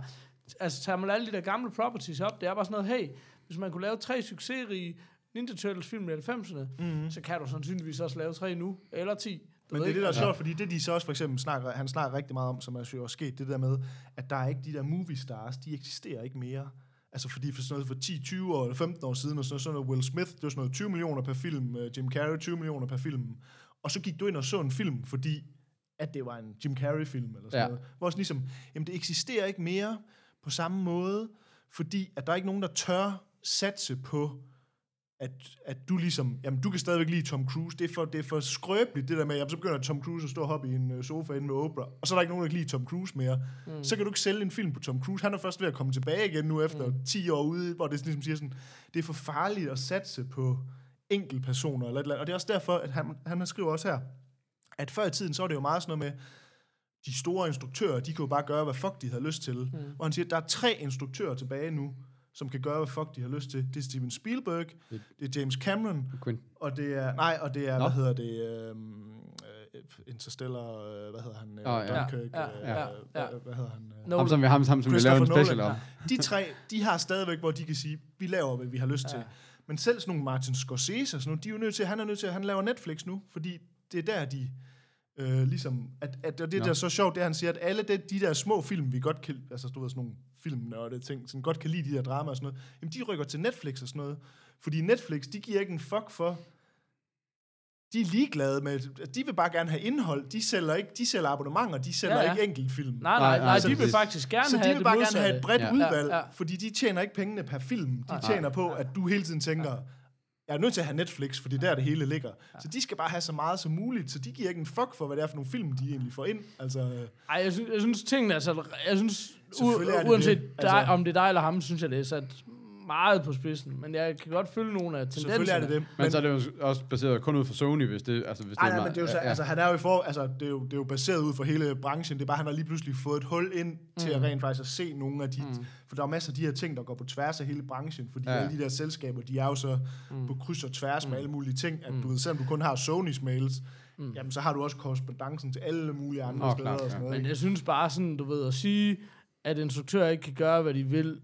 altså tager man alle de der gamle properties op, det er bare sådan noget, hey, hvis man kunne lave tre succesrige Ninja Turtles-film i 90'erne, mm-hmm. så kan du sandsynligvis også lave tre nu, eller ti. Du Men det er det, der er sjovt, fordi det de så også for eksempel snakker, han snakker rigtig meget om, som er jo også sket, det der med, at der er ikke de der movie stars, de eksisterer ikke mere. Altså fordi for sådan noget for 10, 20 år eller 15 år siden, og sådan noget, sådan noget Will Smith, det var sådan noget 20 millioner per film, øh, Jim Carrey 20 millioner per film. Og så gik du ind og så en film, fordi at det var en Jim Carrey-film eller sådan Ja. ja. noget. Hvor sådan ligesom, jamen det eksisterer ikke mere på samme måde, fordi at der er ikke nogen, der tør satse på, at, at du ligesom, jamen du kan stadigvæk lide Tom Cruise, det er for, det er for skrøbeligt det der med, jamen så begynder Tom Cruise at stå og hoppe i en øh, sofa inde med Oprah, og så er der ikke nogen, der kan lide Tom Cruise mere. Mm. Så kan du ikke sælge en film på Tom Cruise. Han er først ved at komme tilbage igen nu efter mm. 10 år ude, hvor det ligesom siger sådan, det er for farligt at satse på enkeltpersoner eller et eller andet. Og det er også derfor, at han, han skriver også her, at før i tiden, så var det jo meget sådan noget med, de store instruktører, de kan jo bare gøre, hvad fuck de havde lyst til. Mm. Og han siger, at der er tre instruktører tilbage nu, som kan gøre, hvad fuck de har lyst til. Det er Steven Spielberg, det er James Cameron, Quinn. og det er, nej, og det er, Nå. hvad hedder det, øhm, øh, Interstellar, øh, hvad hedder han, øh, Åh, ja. Dunkirk, Ja, øh, ja, ja. Hvad, hvad hedder han? Øh, Ham, som vi, ham, ham, som vi laver en special Nolan, om. De tre, de har stadigvæk, hvor de kan sige, vi laver, hvad vi har lyst ja. til. Men selv sådan nogle Martin Scorsese og sådan nogle, de er jo nødt til, han er nødt til, at han laver Netflix nu, fordi det er der, de øh, ligesom, at, at, og det Nå. der er så sjovt, det er, han siger, at alle de, de der små film, vi godt kan, altså du ved, sådan nogle film og det ting, sådan godt kan lide de der drama og sådan noget, jamen de rykker til Netflix og sådan noget. Fordi Netflix, de giver ikke en fuck for, de er ligeglade med, de vil bare gerne have indhold, de sælger ikke, de sælger abonnementer, de sælger Ja, ja, ja. ja. ikke enkeltfilm. nej, nej, Nej, nej, nej, de så vil det- faktisk gerne Så have de vil det bare gerne have et bredt Ja. ja. udvalg, Ja, ja, ja. ja. fordi de tjener ikke pengene per film. De Nej. tjener på, at du hele tiden tænker, jeg er nødt til at have Netflix, fordi der det hele ligger. Så de skal bare have så meget som muligt, så de giver ikke en fuck for, hvad det er for nogle film, de egentlig får ind. Altså, øh, Ej, jeg synes, jeg synes tingene sat, jeg synes, u- uanset det. dig, Altså- om det er dig eller ham, synes jeg, det er sat meget på spidsen. Men jeg kan godt følge nogle af tendenserne. selvfølgelig er det det. Men, så er det jo også baseret kun ud for Sony, hvis det, altså, hvis Nej, det er nej, men det er jo så, ja, ja. altså, han er jo i for, altså, det er jo, det er jo baseret ud for hele branchen. Det er bare, han har lige pludselig fået et hul ind til Mm. at rent faktisk at se nogle af de... For der er masser af de her ting, der går på tværs af hele branchen, fordi Ja. ja. alle de der selskaber, de er jo så Mm. på kryds og tværs med alle mulige ting, at du ved, selvom du kun har Sonys mails, jamen så har du også korrespondancen til alle mulige andre Åh, steder klart, og sådan ja. noget. Men jeg synes bare sådan, du ved, at sige, at instruktører ikke kan gøre, hvad de vil,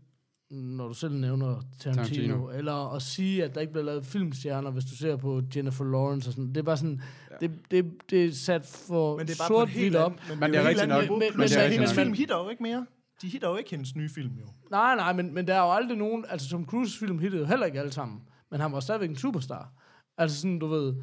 når du selv nævner Tarantino, Tarantino. Eller at sige, at der ikke bliver lavet filmstjerner, hvis du ser på Jennifer Lawrence og sådan. Det er bare sådan, ja. det, det, det er sat for Men det er sort hvidt op. men, Men det er er rigtigt nok. Men- men- men- hendes men- film hitter jo ikke mere. De hitter jo ikke hendes nye film, jo. Nej, nej, men, men der er jo aldrig nogen... Altså, Tom Cruise film hittede jo heller ikke alle sammen. Men han var stadigvæk en superstar. Altså sådan, du ved...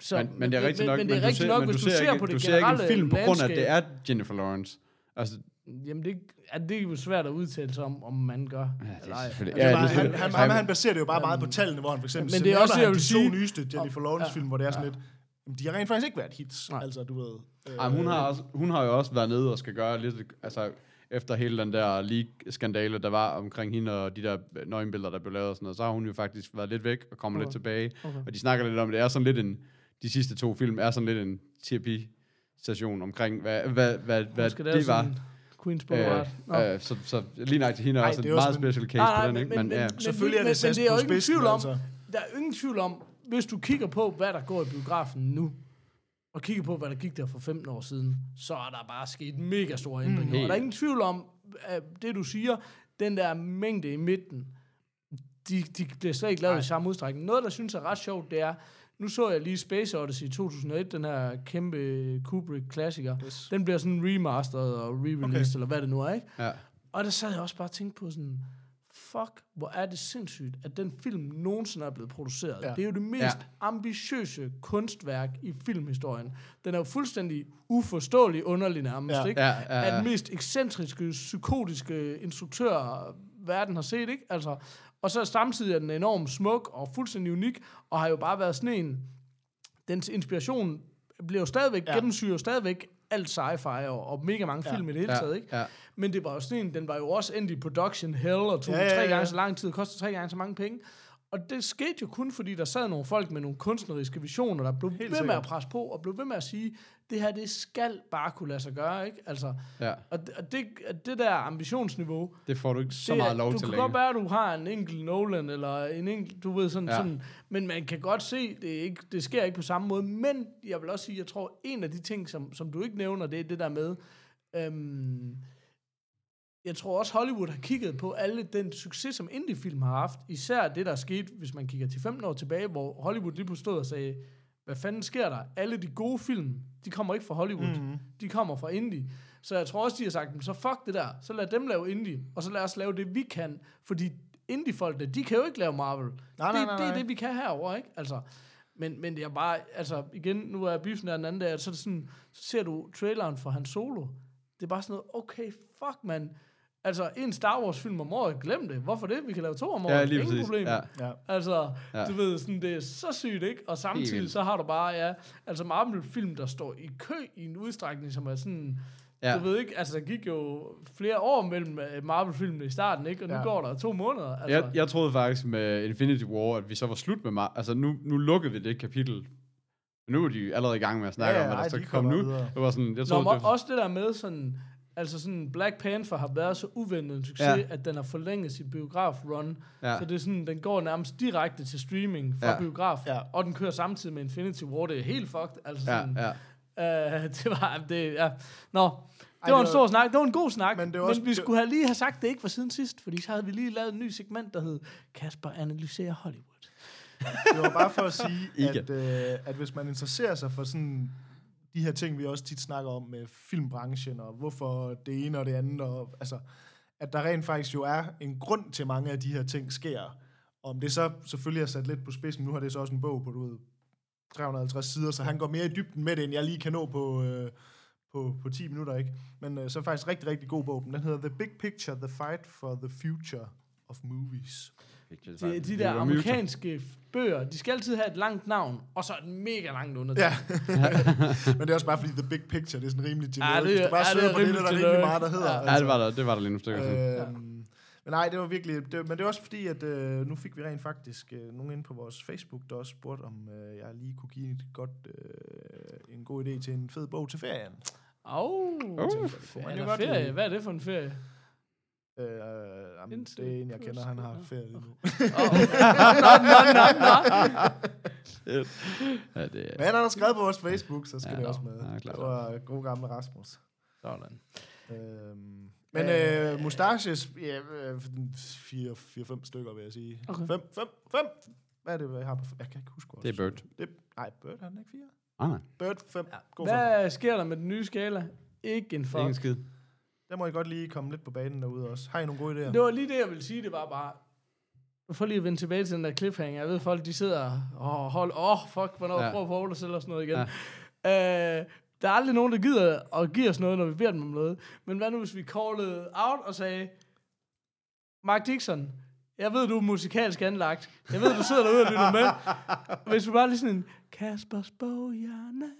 Så, men, men det er rigtigt nok, men, det er du rigtigt ser, nok, men hvis du, ser ikke, på det du ser ikke en film på grund af, at det er Jennifer Lawrence. Altså, Jamen, det, er, det er jo svært at udtale sig om, om man gør. ja, det er selvfølgelig... Altså, Ja, bare, det er han, han, han, han baserer det jo bare meget på tallene, hvor han for eksempel Men det er også jeg vil de sige- to nyeste Jennifer Lawrence-film, hvor det er sådan lidt, jamen, de har rent faktisk ikke været hits, Nej. altså du ved. Ej, men hun, har også, hun har jo også været nede og skal gøre lidt, altså efter hele den der leak-skandale, der var omkring hende og de der nøgenbilleder, der blev lavet og sådan noget, så har hun jo faktisk været lidt væk og kommer okay. lidt tilbage. Okay. Og de snakker lidt om, det er sådan lidt en, de sidste to film er sådan lidt en terapi-station omkring, hvad, hvad, hvad, hvad det var. sådan Queen's Boulevard. Øh, øh, så, så lige nok til hende er Ej, også det en er meget special case Nej, på nej, den, men- ikke? men- Men, ja. men- Selvfølgelig er men- det men sat det er på jo ingen tvivl om, altså. der er ingen tvivl om, hvis du kigger på, hvad der går i biografen nu, og kigger på, hvad der gik der for 15 år siden, så er der bare sket mega store ændringer. Mm, og der er ingen tvivl om, at det du siger, den der mængde i midten, de, de bliver slet ikke lavet Nej. i samme udstrækning. Noget, der synes er ret sjovt, det er, nu så jeg lige Space Odyssey i 2001, den her kæmpe Kubrick-klassiker. Yes. Den bliver sådan remasteret og re-released, okay. eller hvad det nu er, ikke? ja. Og der sad jeg også bare og tænkte på sådan, fuck, hvor er det sindssygt, at den film nogensinde er blevet produceret. Ja. Det er jo det mest Ja. ambitiøse kunstværk i filmhistorien. Den er jo fuldstændig uforståelig underlig nærmest, Ja. ikke? Ja, ja, ja. den mest ekscentriske, psykotiske instruktør, verden har set, ikke? Altså, og så samtidig er den enormt smuk og fuldstændig unik, og har jo bare været sådan en... Dens inspiration bliver jo stadigvæk, ja. Ja. gennemsyrer stadigvæk alt sci-fi og, og mega mange Ja. film i det hele Ja, taget, ikke? ja. Men det var jo sådan en, den var jo også endt i production hell, og tog Ja, ja, ja, ja, tre ja. gange så lang tid, kostede tre gange så mange penge. Og det skete jo kun, fordi der sad nogle folk med nogle kunstneriske visioner, der blev ved med sikkert. at presse på, og blev ved med at sige, det her, det skal bare kunne lade sig gøre, ikke? Altså, ja. og det, og det, det der ambitionsniveau, Det får du ikke så det, meget lov du til kan længere. godt være, at du har en enkelt Nolan, eller en enkelt, du ved sådan, Ja. sådan, men man kan godt se, det, ikke, det sker ikke på samme måde, men jeg vil også sige, jeg tror, en af de ting, som, som du ikke nævner, det er det der med, øhm, jeg tror også, Hollywood har kigget på alle den succes, som indie-film har haft. Især det, der er sket, hvis man kigger til 15 år tilbage, hvor Hollywood lige pludselig stod og sagde, hvad fanden sker der? Alle de gode film, de kommer ikke fra Hollywood. Mm-hmm. De kommer fra indie. Så jeg tror også, de har sagt, "Men så fuck det der. Så lad dem lave indie, og så lad os lave det, vi kan. Fordi indie-folkene, de kan jo ikke lave Marvel. Nej, nej, det, nej, det er nej. det, vi kan herover, ikke? Altså, men, men er bare, altså igen, nu er biffen der den anden dag, så, er det sådan, så ser du traileren for hans solo. Det er bare sådan noget, okay, fuck man. Altså, en Star Wars film om året, glem det. Hvorfor det? Vi kan lave to om året. Ja, lige Ingen præcis. problem. Ja. Ja. Altså, Ja. du ved, sådan, det er så sygt, ikke? Og samtidig så har du bare, ja, altså Marvel-film, der står i kø i en udstrækning, som er sådan, Ja. du ved ikke, altså der gik jo flere år mellem øh, Marvel-filmene i starten, ikke? Og nu Ja. går der to måneder. Altså, Jeg, jeg troede faktisk med Infinity War, at vi så var slut med Mar- Altså, nu, nu lukkede vi det kapitel. Men nu er de allerede i gang med at snakke Ja, om, hvad der ej, så de kan komme nu. videre. Det var sådan, jeg Nå, troede, men det var, også det der med sådan, altså sådan Black Panther har været så uventet en succes, Ja. at den har forlænget sit biograf-run. ja. Så det er sådan, den går nærmest direkte til streaming fra Ja. biograf, Ja. og den kører samtidig med Infinity War. Det er helt fucked. Altså ja, sådan, ja. Øh, det var, det, ja. Nå, det Ej, var det en var- stor snak. Det var en god snak, Men det var også- men vi skulle have lige have sagt, det ikke var siden sidst, fordi så havde vi lige lavet en ny segment, der hed Kasper analyserer Hollywood. Det var bare for at sige, Ikke. at, øh, at hvis man interesserer sig for sådan de her ting, vi også tit snakker om med filmbranchen, og hvorfor det ene og det andet, og altså, at der rent faktisk jo er en grund til, mange af de her ting sker. Om det så selvfølgelig er sat lidt på spidsen, nu har det så også en bog på, du ved, 350 sider, så han går mere i dybden med det, end jeg lige kan nå på, øh, på, på 10 minutter, ikke? Men øh, så er faktisk rigtig, rigtig god bog. Den hedder The Big Picture, The Fight for the Future of Movies. De, de der amerikanske bøger, de skal altid have et langt navn, og så et mega langt undertitel. Ja. Men det er også bare fordi The Big Picture, det er sådan rimelig generisk. det er- Hvis du bare ja, det er søger på det, der er generic. rimelig meget, der hedder. Ja. Ja, det var der, det var der lige nogle stykker. Øhm, men nej, det var virkelig... Det, men det er også fordi, at øh, nu fik vi rent faktisk øh, nogen ind på vores Facebook, der også spurgte, om øh, jeg lige kunne give et godt, øh, en god idé til en fed bog til ferien. Oh, Uh, jo eller godt ferie. Hvad er det for en ferie? Øh, jamen, Indtil det er en, jeg kender, han har ferie lige nu. Nå, nå, nå, nå. Ja, det er... Men han har skrevet på vores Facebook, så skal Ja, det også med. Ja, klart. det var god gamle Rasmus. Sådan. Øhm, men øh, mustaches, ja, 4-5 stykker, vil jeg sige. 5, Okay. 5, 5. Hvad er det, hvad jeg har på? Jeg kan ikke huske. hvor Det er. Bird. Det, nej, Bird har han ikke 4. Ah, nej. Bird 5. Ja. God Hvad sker der med den nye skala? Ikke en er ingen fuck. skid. Der må I godt lige komme lidt på banen derude også. Har I nogle gode idéer? Det var lige det, jeg ville sige. Det var bare... For lige at vende tilbage til den der cliffhanger. Jeg ved, folk de sidder og holder... Åh, oh, fuck, hvornår Ja. prøver Paul at sælge os noget igen. Ja. Øh, der er aldrig nogen, der gider at give os noget, når vi beder dem om noget. Men hvad nu, hvis vi callede out og sagde, Mark Dixon, jeg ved, du er musikalsk anlagt. Jeg ved, du sidder derude og lytter med. Hvis vi bare lige sådan en, Kaspers boghjerne,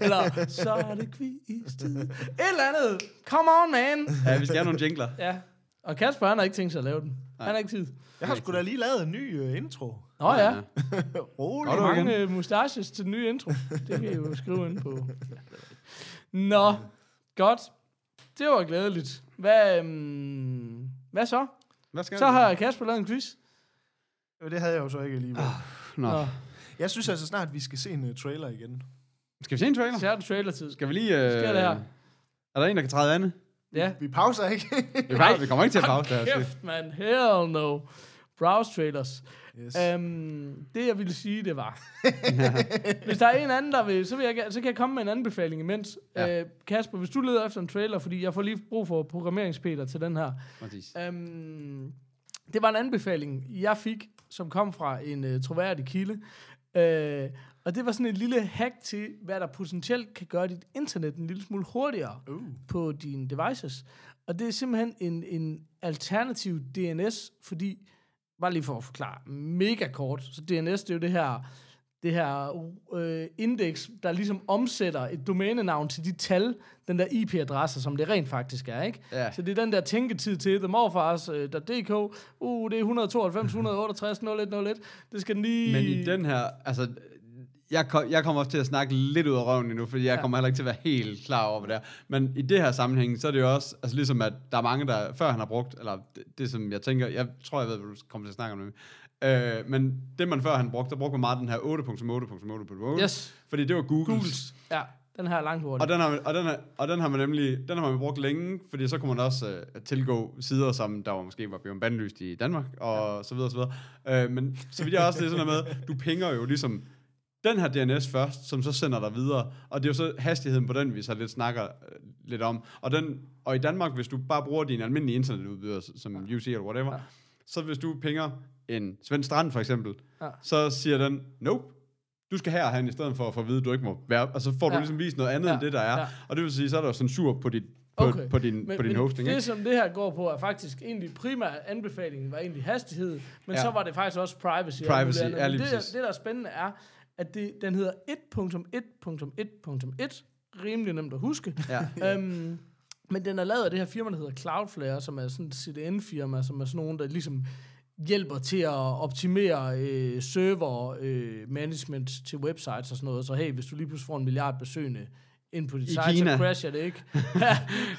eller så er det kvistid. Et eller andet. Come on, man. Ja, vi skal have nogle jingler. Ja. Og Kasper, han har ikke tænkt sig at lave den. Nej. Han har ikke tid. Jeg har sgu da lige lavet en ny uh, intro. Nå ja. Rolig. Godt, Mange øh, mustaches til den nye intro. Det kan I jo skrive ind på. Nå, godt. Det var glædeligt. Hvad, øhm, hvad så? Hvad skal Så vi? har Kasper lavet en quiz. Øh, Det havde jeg jo så ikke alligevel. Nå. Nå, Jeg synes altså snart, at vi skal se en uh, trailer igen. Skal vi se en trailer? så er det trailer-tid. Skal vi lige... Øh... Sker det her? Er der en, der kan træde andet? Ja. Vi pauser ikke. Vi, kommer, vi kommer ikke til at pause det her. Kæft, man. Hell no. Browse trailers. yes. Um, det jeg ville sige, det var... hvis der er en anden, der vil, så, vil jeg, så kan jeg komme med en anbefaling imens. Ja. Uh, Kasper, hvis du leder efter en trailer, fordi jeg får lige brug for programmeringspeter til den her. Mathias. Um, det var en anbefaling, jeg fik, som kom fra en uh, troværdig kilde. Uh, og det var sådan et lille hack til, hvad der potentielt kan gøre dit internet en lille smule hurtigere Uh. på dine devices. Og det er simpelthen en, en alternativ DNS, fordi, bare lige for at forklare, mega kort, så DNS det er jo det her, det her øh, indeks, der ligesom omsætter et domænenavn til de tal, den der IP-adresse, som det rent faktisk er, ikke? Ja. Så det er den der tænketid til themorfars.dk, uh, det er 192, 168, 0101, det skal den lige... Men i den her, altså, jeg, kom, jeg kommer også til at snakke lidt ud af røven endnu, fordi jeg Ja. kommer heller ikke til at være helt klar over, hvad det er. Men i det her sammenhæng, så er det jo også, altså ligesom at der er mange, der før han har brugt, eller det, det som jeg tænker, jeg tror, jeg ved, hvad du kommer til at snakke om det. Øh, men det man før han brugte, der brugte man meget den her 8.8.8.8. Yes, Fordi det var Googles. Googles. Ja, den her er langt hurtigt. Og den, har, man- og, den har, og den har man nemlig den har man brugt længe, fordi så kunne man også øh, tilgå sider, som der var måske var blevet bandlyst i Danmark, og ja. så videre, så videre. Øh, men så vidt jeg også, det er sådan noget med, du pinger jo ligesom den her DNS først, som så sender dig videre, og det er jo så hastigheden på den, vi så lidt snakker øh, lidt om. Og, den, og i Danmark, hvis du bare bruger din almindelige internetudbyder, som ja. UC eller whatever, Ja. så hvis du pinger en Svend Strand for eksempel, Ja. så siger den, nope, du skal her hen, i stedet for at få at vide, at du ikke må være, og så får du Ja. ligesom vist noget andet Ja. end det, der er. Ja. Og det vil sige, så er der censur på, dit, på, Okay. på din, Men, på din men hosting, det, ikke? som det her går på, er faktisk egentlig primært anbefalingen var egentlig hastighed, men Ja. så var det faktisk også privacy. og Privacy, andet. ja, lige det, det, der er spændende, er, at det, den hedder 1.1.1.1, rimelig nemt at huske. Ja. øhm, men den er lavet af det her firma, der hedder Cloudflare, som er sådan et CDN-firma, som er sådan nogen, der ligesom hjælper til at optimere øh, server øh, management til websites og sådan noget. Så hey, hvis du lige pludselig får en milliard besøgende ind på dit I site, Kina. så crasher det ikke.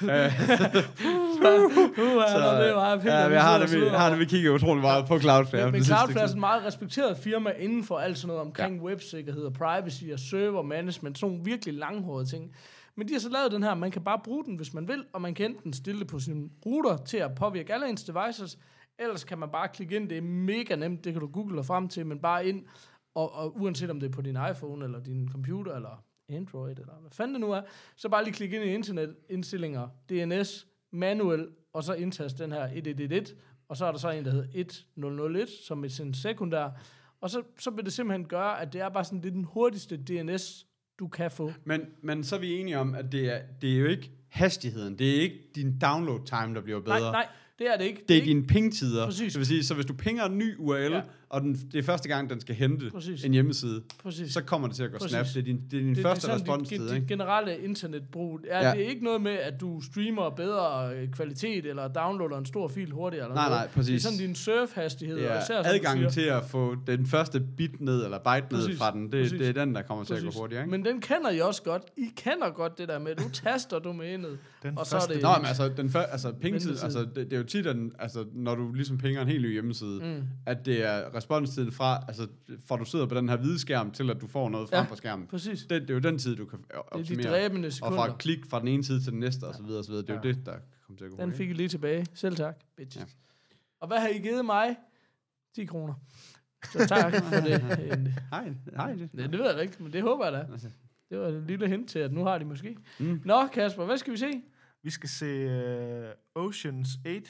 Så, det var ja, jeg har det, vi, har det, vi kigger utrolig meget på Cloudflare. men, men Cloudflare er et meget respekteret firma inden for alt sådan noget omkring ja. websikkerhed og privacy og server management, sådan nogle virkelig langhårede ting. Men de har så lavet den her, man kan bare bruge den, hvis man vil, og man kan enten stille det på sin router til at påvirke alle ens devices, ellers kan man bare klikke ind, det er mega nemt, det kan du google dig frem til, men bare ind, og, og uanset om det er på din iPhone, eller din computer, eller Android, eller hvad fanden det nu er, så bare lige klik ind i internetindstillinger, DNS, manuel, og så indtaste den her 1111, og så er der så en, der hedder 1001, som er sin sekundær, og så, så vil det simpelthen gøre, at det er bare sådan, det er den hurtigste DNS, du kan få. Men, men så er vi enige om, at det er, det er jo ikke hastigheden, det er ikke din download time, der bliver bedre. Nej, nej, det er det ikke. Det er ikke- dine pingtider. Præcis. Det vil sige, så hvis du pinger en ny URL, Ja. Ja. og den, det er første gang, den skal hente Præcis. en hjemmeside, Præcis. så kommer det til at gå Præcis. snap. Det er din, det er din det, første sådan, responstid, dit, dit, ikke? dit generelle internetbrug. Er Ja. det er ikke noget med, at du streamer bedre øh, kvalitet, eller downloader en stor fil hurtigere? Eller Nej, noget. nej, præcis. Det er sådan din surfhastighed. Det og er især, adgangen til at få den første bit ned, eller byte ned Præcis. fra den, det, Præcis. det er den, der kommer til at gå Præcis. hurtigere, ikke? Men den kender I også godt. I kender godt det der med, at du taster domænet, Den og så er det... Nå, men altså, den før, altså pingtid, Ventetid. altså, det, det, er jo tit, at den, altså, når du ligesom pinger en helt ny hjemmeside, mm. at det er responstiden fra, altså, fra du sidder på den her hvide skærm, til at du får noget frem Ja, ja, på skærmen. Præcis. Det, det er jo den tid, du kan Det er optimere. de dræbende og sekunder. fra klik fra den ene side til den næste, og så videre, og så videre. Det er jo det, der kommer til at gå Den fik I lige tilbage. Selv tak, bitches. Ja. Og hvad har I givet mig? 10 kroner. Så tak for det. Hej, hej. Det. Det, det ved jeg da ikke, men det håber jeg da. Altså. Det var et lille hint til, at nu har de måske. Mm. Nå, Kasper, hvad skal vi se? Vi skal se uh, Oceans 8.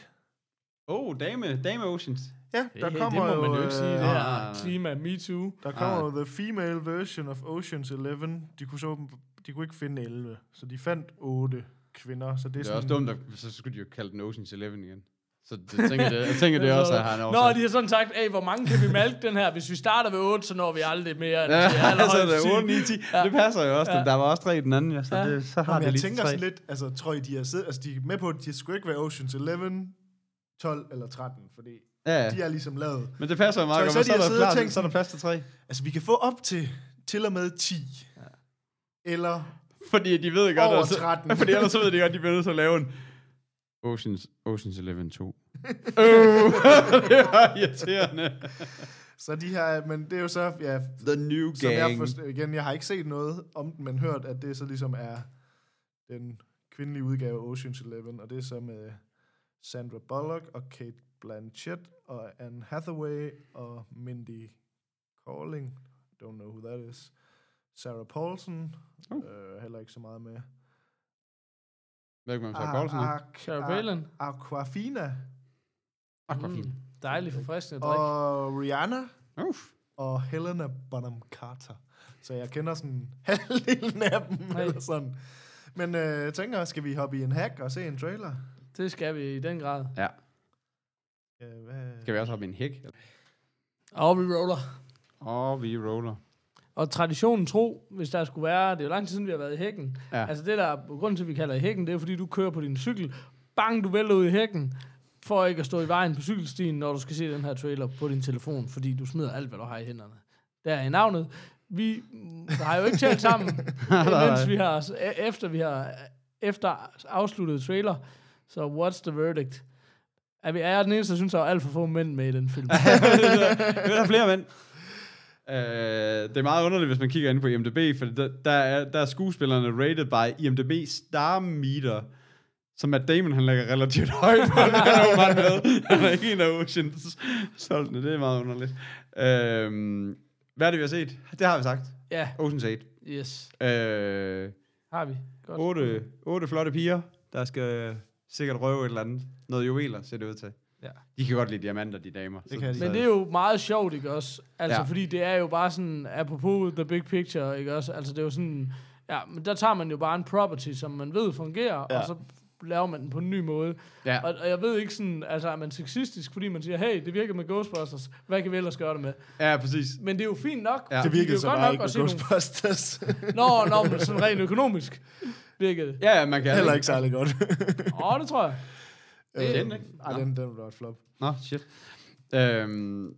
Oh, dame, dame Oceans. Ja, der hey, kommer det må man jo ikke øh, sige, det ah. her klima, me too. Der kommer jo the female version of Oceans 11. De kunne, så, de kunne ikke finde 11, så de fandt 8 kvinder. Så det er, Det er sådan, også dumt, at, så skulle de jo kalde den Oceans 11 igen. Så det, tænker, det, jeg tænker, det også er, han Nå, også. de har sådan sagt, hey, hvor mange kan vi malke den her? Hvis vi starter ved 8, så når vi aldrig mere end Ja, til så allerhøjst er 10. det 8, 9, 10. Ja. Det passer jo også. Ja. Der var også tre i den anden, ja, så, Ja. det, så har Jamen, det jeg lige tænker sådan lidt, altså tror I, de er, siddet, altså, de er med på, at de skulle ikke være Oceans 11, 12 eller 13, fordi Ja, ja. de er ligesom lavet. Men det passer jo meget godt, så så, er der klar, tænkt så er der plads til tre. Altså, vi kan få op til til og med 10. Ja. Eller Fordi de ved godt, over altså, 13. fordi ellers så ved de godt, de bliver nødt til at lave en Oceans, Oceans 11 2. øh, det var irriterende. Så de her, men det er jo så, ja, The new som jeg gang. forstår, igen, jeg har ikke set noget om den, men hørt, at det så ligesom er den kvindelige udgave af Ocean's Eleven, og det er så med Sandra Bullock og Kate Blanchett og Anne Hathaway og Mindy Kaling. Don't know who that is. Sarah Paulson. Oh. Uh, heller ikke så meget med. Ikke, hvem Ah, Sarah Paulsen er. Ak- Sarah Palin. Aquafina. Aquafin. Mm. Dejligt forfriskende drik. Og Rihanna Uff. og Helena Bonham Carter. Så jeg kender sådan halvdelen af dem. Nej. Eller sådan. Men øh, jeg tænker, skal vi hoppe i en hack og se en trailer? Det skal vi i den grad. Ja. Øh, hvad? Skal vi også hoppe i en hæk? Og vi roller. Og vi roller. Og traditionen tro, hvis der skulle være, det er jo lang tid siden, vi har været i hækken. Ja. Altså det der, grunden til, at vi kalder det hækken, det er fordi, du kører på din cykel, bang, du vælter ud i hækken, for ikke at stå i vejen på cykelstien, når du skal se den her trailer på din telefon, fordi du smider alt, hvad du har i hænderne. Der er navnet. Vi mm, har jo ikke talt sammen, mens vi har, e- efter vi har efter afsluttet trailer. Så what's the verdict? Er, vi, er jeg den eneste, der synes, der er alt for få mænd med i den film? der er flere mænd. Uh, det er meget underligt, hvis man kigger ind på IMDb, for der, der, er, der er skuespillerne rated by IMDb Star Meter, som Matt Damon, han lægger relativt højt på. Han er jo meget med. Han er ikke en af Oceans folkene. Det er meget underligt. Uh, hvad er det, vi har set? Det har vi sagt. ja, Ocean's 8. yes. Uh, Har vi. Godt. otte, otte flotte piger, der skal sikkert røve et eller andet. Noget juveler, ser det ud til. Ja. De kan godt lide diamanter, de damer. Det kan de. Men det er jo meget sjovt, ikke også? Altså, Ja. fordi det er jo bare sådan, apropos the big picture, ikke også? Altså, det er jo sådan, ja, men der tager man jo bare en property, som man ved fungerer, ja. og så laver man den på en ny måde. Ja. Og, og jeg ved ikke sådan, altså er man sexistisk, fordi man siger, hey, det virker med Ghostbusters, hvad kan vi ellers gøre det med? Ja, præcis. Men det er jo fint nok. Ja. Det virkede er jo så godt bare nok ikke at med se nogle- Ghostbusters. Nå, nå, men sådan rent økonomisk virkede det. Ja, ja, man kan Heller ikke særlig godt. Åh, det tror jeg. Øh, Den, ikke? Ej, den, den var et flop. Nå, shit. Øhm,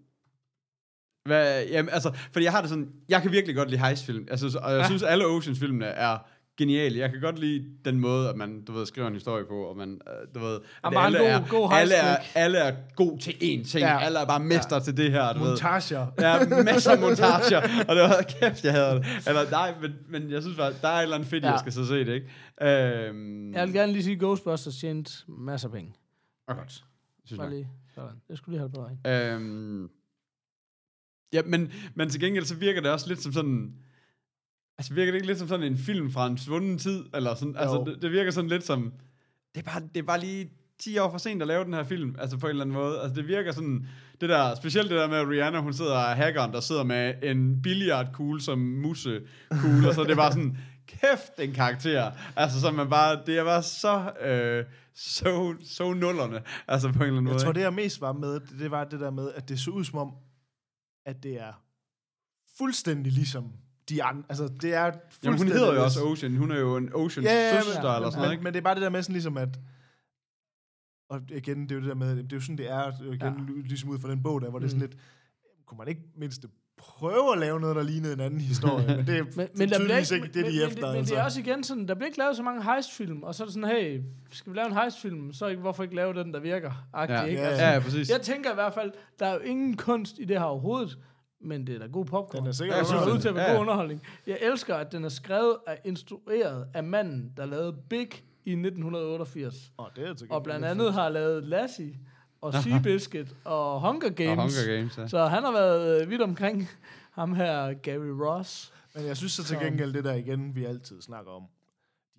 hvad, jamen, altså, fordi jeg har det sådan, jeg kan virkelig godt lide heistfilm. Altså, og jeg. Ja. synes, alle Oceans-filmene er geniale. Jeg kan godt lide den måde, at man, du ved, skriver en historie på, og man, øh, du ved, at alle, god- er, god alle, er, alle er god til én ting. Ja. Alle er bare mester ja. til det her, du ved. Montager. Ja, masser af montager, og det var kæft, jeg havde det. Eller nej, men, men jeg synes bare, der er et eller andet fedt, ja. Jeg skal så se det, ikke? Øhm, Jeg vil gerne lige sige, Ghostbusters tjente masser af penge. og godt. Synes Bare lige. Sådan. Jeg skulle lige have det på vejen. Øhm, ja, men, men til gengæld så virker det også lidt som sådan... Altså virker det ikke lidt som sådan en film fra en svunden tid? Eller sådan, altså det, det, virker sådan lidt som... Det er, bare, det er bare lige 10 år for sent at lave den her film, altså på en eller anden måde. Altså det virker sådan, det der, specielt det der med Rihanna, hun sidder og hackeren, der sidder med en billiardkugle som musekugle, og så det bare sådan, kæft en karakter. Altså så man bare, det er bare så, øh, så, så nullerne, altså på en eller anden måde. Jeg tror, det jeg mest var med, det, det var det der med, at det så ud som om, at det er fuldstændig ligesom de andre. Altså, det er Jamen, hun fuldstændig hedder jo også Ocean. Hun er jo en Ocean Ja, ja, ja, søster men- eller sådan men, noget, ikke? men det er bare det der med sådan ligesom, at og igen, det er jo det der med, det er jo sådan, det er, det jo igen, ja. ligesom ud fra den bog der, hvor det er sådan Mm. lidt, kunne man ikke mindst prøve at lave noget, der lignede en anden historie, men det er Men, men, men, der bliver ikke, ikke det, men, de er men, efter. men, men altså. det er også igen sådan, der bliver ikke lavet så mange heistfilm, og så er det sådan, hey, skal vi lave en heistfilm, så hvorfor ikke lave den, der virker? Agtig, Ja, ikke? Ja, Altså, ja, ja, præcis. Jeg tænker i hvert fald, der er jo ingen kunst i det her overhovedet, men det er da god popcorn. Den er sikkert Ja, det ser fuldstændig. ud til at være Ja, god underholdning. Jeg elsker, at den er skrevet og instrueret af manden, der lavede Big i 1988. Åh, det er til Og blandt andet har lavet Lassie og Seabiscuit og Hunger Games. Og Hunger Games, ja. Så han har været øh, vidt omkring ham her, Gary Ross. Men jeg synes så til gengæld, det der igen, vi altid snakker om,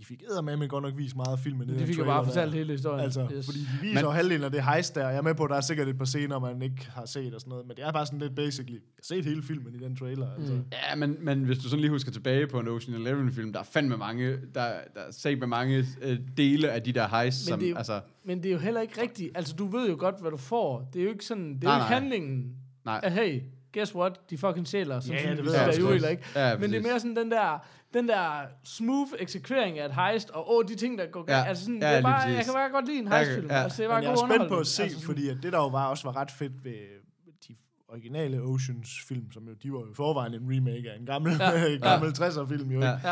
de fik eddermame godt nok vist meget af filmen. i De den fik jo bare der. fortalt hele historien. Altså, Yes. fordi de viser Men- jo halvdelen af det heist der. Jeg er med på, at der er sikkert et par scener, man ikke har set og sådan noget. Men det er bare sådan lidt basically. Jeg har set hele filmen i den trailer. Altså. Mm. Ja, men, men hvis du sådan lige husker tilbage på en Ocean Eleven-film, der er fandme mange, der, der er set med mange øh, dele af de der heists, Men som, det er jo- altså, Men det er jo heller ikke rigtigt. Altså, du ved jo godt, hvad du får. Det er jo ikke sådan, det er Nej, jo ikke nej. handlingen. nej. At, hey, guess what? De fucking sjæler. Sådan, Ja, sådan, det ved jeg der godt. ikke? Ja, Men det er mere sådan den der, den der smooth eksekvering af et heist, og åh, de ting, der går galt. Ja. Altså sådan, Ja, det er bare, jeg kan bare godt lide en Ja, heistfilm. ja. Altså, det er bare Men jeg er spændt på at se, altså, sådan- fordi at det der jo var, også var ret fedt ved de originale Oceans-film, som jo, de var jo i forvejen en remake af en gammel, Ja. ja. gammel 60'er-film jo, Ja. ikke?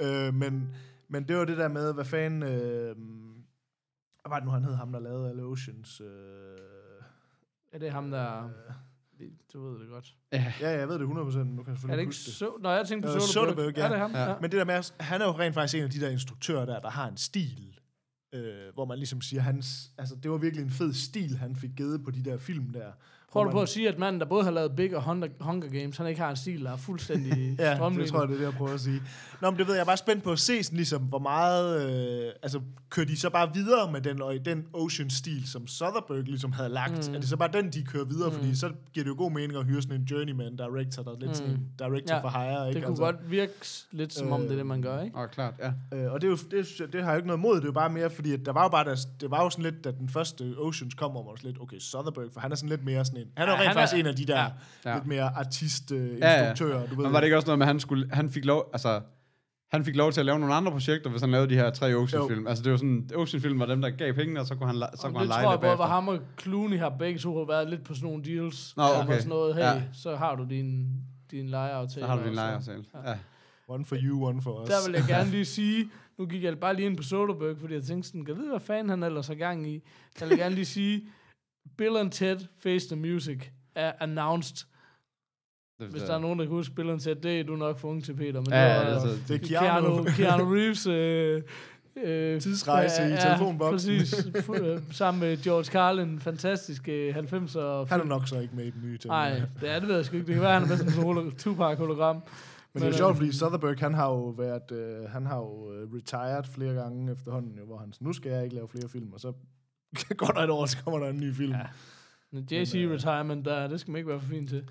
Ja. Øh, men, men det var det der med, hvad fanden... Øh, hvad var det nu, han hed, ham der lavede alle Oceans? Øh, Ja, det er ham, der... Du ved det godt. ja, jeg ved det 100%, nu kan jeg Er selvfølgelig det ikke huske det. så... Nå, jeg tænkte på Øh, Soderbergh. Soderbergh, ja. Er det ham? Ja. Ja. Men det der med, at han er jo rent faktisk en af de der instruktører der, der har en stil, øh, hvor man ligesom siger, hans, altså det var virkelig en fed stil, han fik givet på de der film der, Prøver du man- på at sige, at manden, der både har lavet Big og Hunger, Hunger Games, han ikke har en stil, der er fuldstændig Ja, strømlignet? det tror jeg, det er det, jeg prøver at sige. Nå, men det ved jeg, jeg er bare spændt på at se sådan ligesom, hvor meget... Øh, altså, kører de så bare videre med den, og i den Ocean-stil, som Soderbergh ligesom havde lagt? Mm. Er det så bare den, de kører videre? Mm. Fordi så giver det jo god mening at hyre sådan en journeyman director, der er lidt mm. sådan en director Ja, for hire, ikke? Det kunne godt virke lidt som om, det er det, man gør, ikke? Og klart, ja. Øh, og det, er jo, det, det har jeg jo ikke noget mod, det er jo bare mere, fordi at der var jo bare, der, det var jo sådan lidt, da den første Oceans kom, var sådan lidt, okay, Soderbergh, for han er sådan lidt mere sådan en, han er Ja, rent han er- faktisk en af de der ja. Ja. lidt mere artist-instruktører, Ja, ja. du ved. Men var det ikke også noget med, at han, skulle, han fik lov, altså, han fik lov til at lave nogle andre projekter, hvis han lavede de her tre Ocean-film. Altså, det var sådan, Ocean-film var dem, der gav pengene, og så kunne han, så Og kunne han det lege tror jeg det både, var ham og Clooney har begge to været lidt på sådan nogle deals. Nå, okay. Sådan noget, hey, Ja. så har du din, din lejeaftale. Så har du din og lejeaftale. Ja. One for you, one for us. Der vil jeg gerne lige sige, nu gik jeg bare lige ind på Soderbergh, fordi jeg tænkte sådan, kan vide, hvad fanden han ellers har gang i? Der vil jeg gerne lige sige, Bill and Ted Face the Music er announced. Det, Hvis der er nogen, der kan huske Bill and Ted, det er du nok for ung til, Peter. Men Ja, det ja, var, altså, det er Keanu, Keanu. Keanu Reeves... Øh, øh, Tidsrejse i telefonboksen. præcis. Fu- øh, sammen med George Carlin, fantastisk øh, 90'er Han er nok så ikke med i den nye ting. Nej, det er det ved jeg sgu ikke. Det kan være, han er med sådan en holo- Tupac-hologram. Men det er Men, jo sjovt, øh, fordi Soderbergh, han har jo været, øh, han har jo øh, retired flere gange efterhånden, jo, hvor han så, nu skal jeg ikke lave flere film, og så går der et år, så kommer der en ny film. Ja. JC øh, retirement, der, det skal man ikke være for fint til.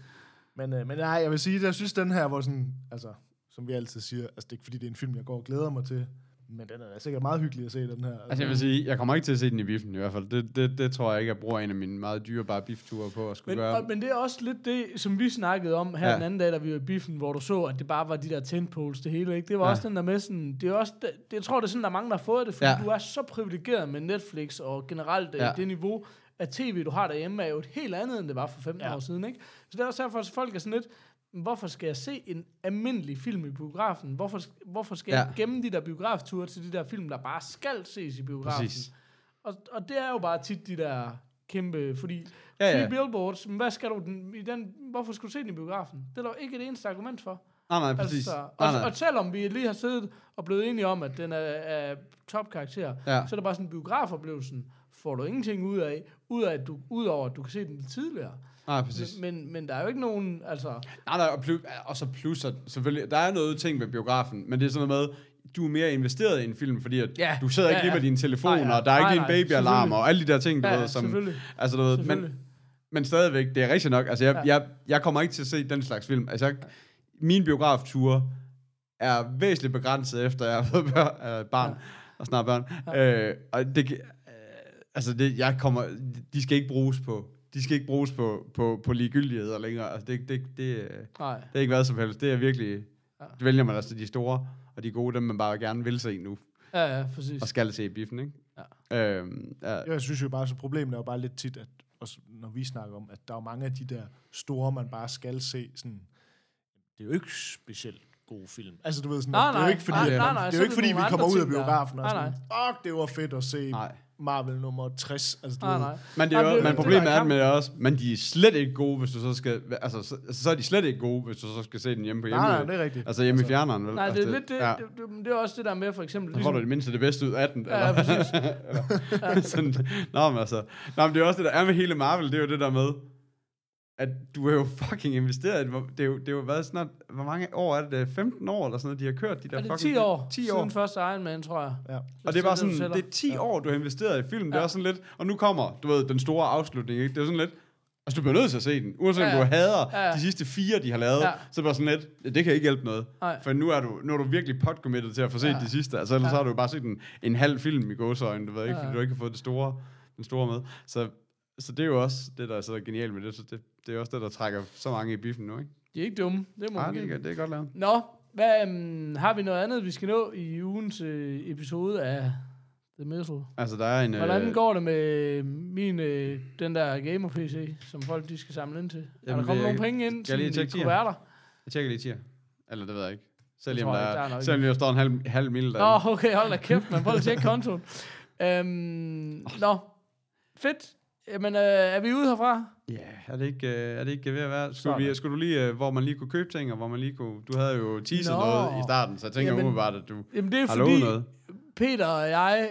Men, øh, men nej, jeg vil sige, at jeg synes, den her, hvor sådan, altså, som vi altid siger, altså det er ikke fordi, det er en film, jeg går og glæder mig til, men den er sikkert meget hyggelig at se, den her. Altså, jeg vil sige, jeg kommer ikke til at se den i biffen i hvert fald. Det, det, det tror jeg ikke, jeg bruger en af mine meget dyrebare bifture på at skulle Men, gøre. og, men det er også lidt det, som vi snakkede om her ja. Den anden dag, da vi var i biffen, hvor du så, at det bare var de der tentpoles, det hele, ikke? Det var ja. Også den der med sådan, det er også, det, jeg tror, det er sådan, der er mange, der har fået det, fordi ja. Du er så privilegeret med Netflix, og generelt ja. Ja. det niveau af tv, du har derhjemme, er jo et helt andet, end det var for 15 ja. Ja. år siden, ikke? Så det er også derfor, at folk er sådan lidt, hvorfor skal jeg se en almindelig film i biografen? Hvorfor, hvorfor skal ja. Jeg gemme de der biografture til de der film, der bare skal ses i biografen? Præcis. Og, og det er jo bare tit de der kæmpe, fordi Ja, ja, ja. billboards, hvad skal du den, i den, hvorfor skulle du se den i biografen? Det er der jo ikke et eneste argument for. Nej, nej, præcis. Altså, nej, og, nej. og selvom vi lige har siddet og blevet enige om, at den er, er top karakter, Ja. så er det bare sådan, biografoplevelsen får du ingenting ud af, ud af at du, ud over at du kan se den lidt tidligere. Nej, præcis. Men, men, men der er jo ikke nogen, altså... Nej, nej, og, plus, og så plus, at selvfølgelig, der er noget ting ved biografen, men det er sådan noget med, du er mere investeret i en film, fordi at Ja, du sidder ja, ikke lige med din telefon, Nej, ja. og der er ikke Nej, en nej, babyalarm, og alle de der ting, du Ja, ved, som... Altså, du ved, men, men stadigvæk, det er rigtigt nok. Altså, jeg, Ja. jeg, jeg kommer ikke til at se den slags film. Altså, jeg, min biografture er væsentligt begrænset, efter jeg har fået bør, øh, barn, Ja. og snart børn. Ja. Øh, og det, øh, altså, det, jeg kommer, de skal ikke bruges på, de skal ikke bruges på, på, på ligegyldigheder længere. Altså, det, det, det, Nej. det er ikke hvad som helst. Det er virkelig... Ja. Det vælger man altså de store og de gode, dem man bare gerne vil se nu, Ja, ja, præcis. og skal se i biffen, ikke? Ja. Øhm, ja. Jeg synes jo bare, så problemet er jo bare lidt tit, at også når vi snakker om, at der er mange af de der store, man bare skal se, sådan, det er jo ikke specielt gode film. Altså, du ved sådan, Nej, at det er jo nej. ikke fordi, Nej, nej, nej, det er jo ikke fordi, vi kommer ud af biografen og Nej, sådan, fuck, det var fedt at se Nej. Marvel nummer 60. Altså, du Nej, ved, nej. Men, det er Jamen, jo, det men det, problemet er kamp. med også, men de er slet ikke gode, hvis du så skal, altså, så, så er de slet ikke gode, hvis du så skal se den hjemme på hjemme. nej, nej, det er rigtigt. Altså hjemme i fjerneren, vel? Nej, det altså, er lidt det, Ja. det, det, det, er også det der med, for eksempel... Så får du det mindste det bedste ud af den. Ja, ja, præcis. eller, sådan, nå, men altså, nå, men det er også det, der er med hele Marvel, det er jo det der med, at du er jo fucking investeret. i det. Det er jo, det er jo været snart, hvor mange år er det? det? er 15 år eller sådan noget, de har kørt de der Er det fucking... 10 år 10 siden år. første Iron Man, tror jeg. Ja. Og det er bare sådan, tæller. det er 10 Ja. år, du har investeret i film. Det er Ja. også sådan lidt, og nu kommer, du ved, den store afslutning, ikke? Det er sådan lidt, altså du bliver nødt til at se den. Uanset Ja, om ja. du hader Ja, ja. de sidste fire, de har lavet, Ja. så er det bare sådan lidt, ja, det kan ikke hjælpe noget. Nej. For nu er du, nu er du virkelig potcommitted til at få set Ja. de sidste. Altså ellers Ja. har du jo bare set en, en halv film i gåsøjne, du ved ikke, Ja, fordi ja. du ikke har fået det store, den store med. Så, så det er jo også det, der er så genialt med det. Så det, det er også det, der trækker så mange i biffen nu, ikke? De er ikke dumme. Det må Nej, det, er, det er godt lavet. Nå, hvad, um, har vi noget andet, vi skal nå i ugens øh, episode af The Missile? Altså, der er en... Hvordan øh, går det med min, øh, den der gamer-PC, som folk de skal samle ind til? er Jamen, der kommet nogle penge ind jeg lige kuverter? Jeg tjekker lige tier. Eller det ved jeg ikke. Selv Det om tror der, der er er, selvom der står en halv, halv mil Nå, derinde. okay, hold da kæft, man. Prøv at tjekke kontoen. Øhm, nå, fedt. Jamen, øh, er vi ude herfra? Ja, er det ikke, øh, er det ikke ved at være? Skulle, Sådan. lige, skulle du lige, øh, hvor man lige kunne købe ting, og hvor man lige kunne... Du havde jo teaset Nå. noget i starten, så jeg tænker Jamen, umiddelbart, at du Jamen, det er har fordi, lovet noget. Peter og jeg,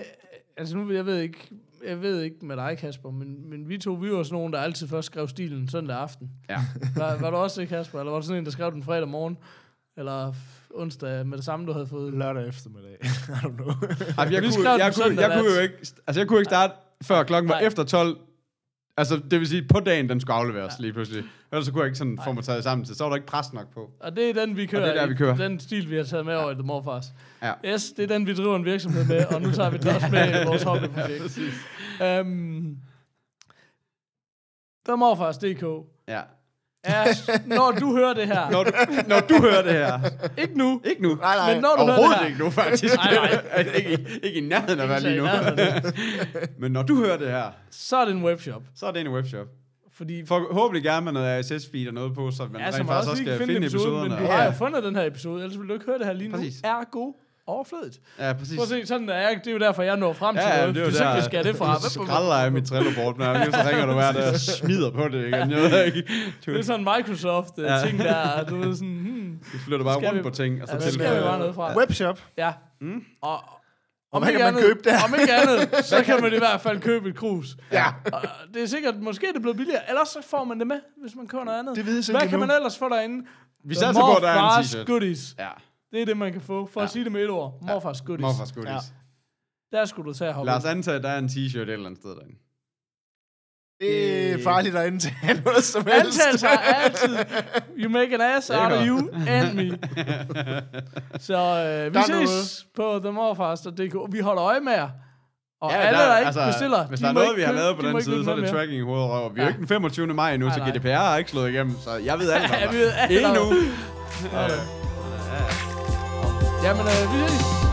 altså nu, jeg ved ikke, jeg ved ikke med dig, Kasper, men, men vi to, vi var sådan nogen, der altid først skrev stilen søndag aften. Ja. Var, var du også det, Kasper? Eller var du sådan en, der skrev den fredag morgen? Eller onsdag med det samme, du havde fået? Lørdag eftermiddag. I don't know. Ej, jeg, Vi kunne, jeg, kunne, søndag jeg kunne jo ikke, altså jeg kunne ikke starte før klokken var Nej. efter 12. Altså, det vil sige, på dagen, den skulle afleveres ja. lige pludselig. Ellers så kunne jeg ikke sådan få mig taget sammen til. Så var der ikke pres nok på. Og det er den, vi kører. det er der, vi kører. Den stil, vi har taget med over i The Morfars. Ja. Yes, det er den, vi driver en virksomhed med, og nu tager vi den også med i vores hobbyprojekt. um, TheMorfars.dk Ja. Er, når du hører det her, Når du, når du hører det her. ikke nu, Ikke nu. Nej, nej. men når du hører det her, ikke nu, faktisk. Nej, nej. ikke, i- ikke i nærheden af Ikke lige nu. Men når du hører det her, så er det en webshop. så er det en webshop. Fordi Forhåbentlig gerne med noget RSS-feed og noget på, så man Ja, rent faktisk også skal finde, episoderne. men du har jo fundet den her episode, ellers vil du ikke høre det her lige nu. Præcis. Er god overflødigt. Ja, præcis. Prøv at se, sådan er jeg. Det er jo derfor, jeg når frem til Ja, ja, det er jo der. skal jeg det fra. Så skralder jeg mit Trello-board, når jeg så ringer du hver dag og smider på det igen. Jeg ved ikke. Det er sådan en Microsoft-ting, Ja. der du ved sådan, hmm, Du flytter bare rundt vi- på ting, og så ja, til- skal vi øh, bare noget fra. Webshop. Ja. Mm. Og, Og om hvad ikke kan man andet, købe der? Om ikke andet, så kan man i hvert fald købe et krus. Ja. Og det er sikkert, måske er det blevet billigere, ellers så får man det med, hvis man køber noget andet. Det vides Hvad ikke kan endnu. man ellers få derinde? Vi satser på, at der er en t-shirt. goodies. Ja. Det er det, man kan få. For Ja. at sige det med et ord. Morfars goodies. Morfars goodies. Der skulle du tage hoppe. Lad os antage, at der er en t-shirt et eller andet sted derinde. Det er farligt at indtage noget som helst. Antagelser er altid, you make an ass out of you and me. Så øh, vi ses på themorfast.dk. Vi holder øje med jer. Og Ja, alle, der- der, ikke altså, bestiller, Hvis de der er noget, vi har lavet på de den side, så er det noget mere. tracking i hovedrøv. Vi er jo Ja. ikke den 25. maj endnu, så. GDPR er ikke slået igennem, så jeg ved alt om Ja, dig. vi ved alt Ikke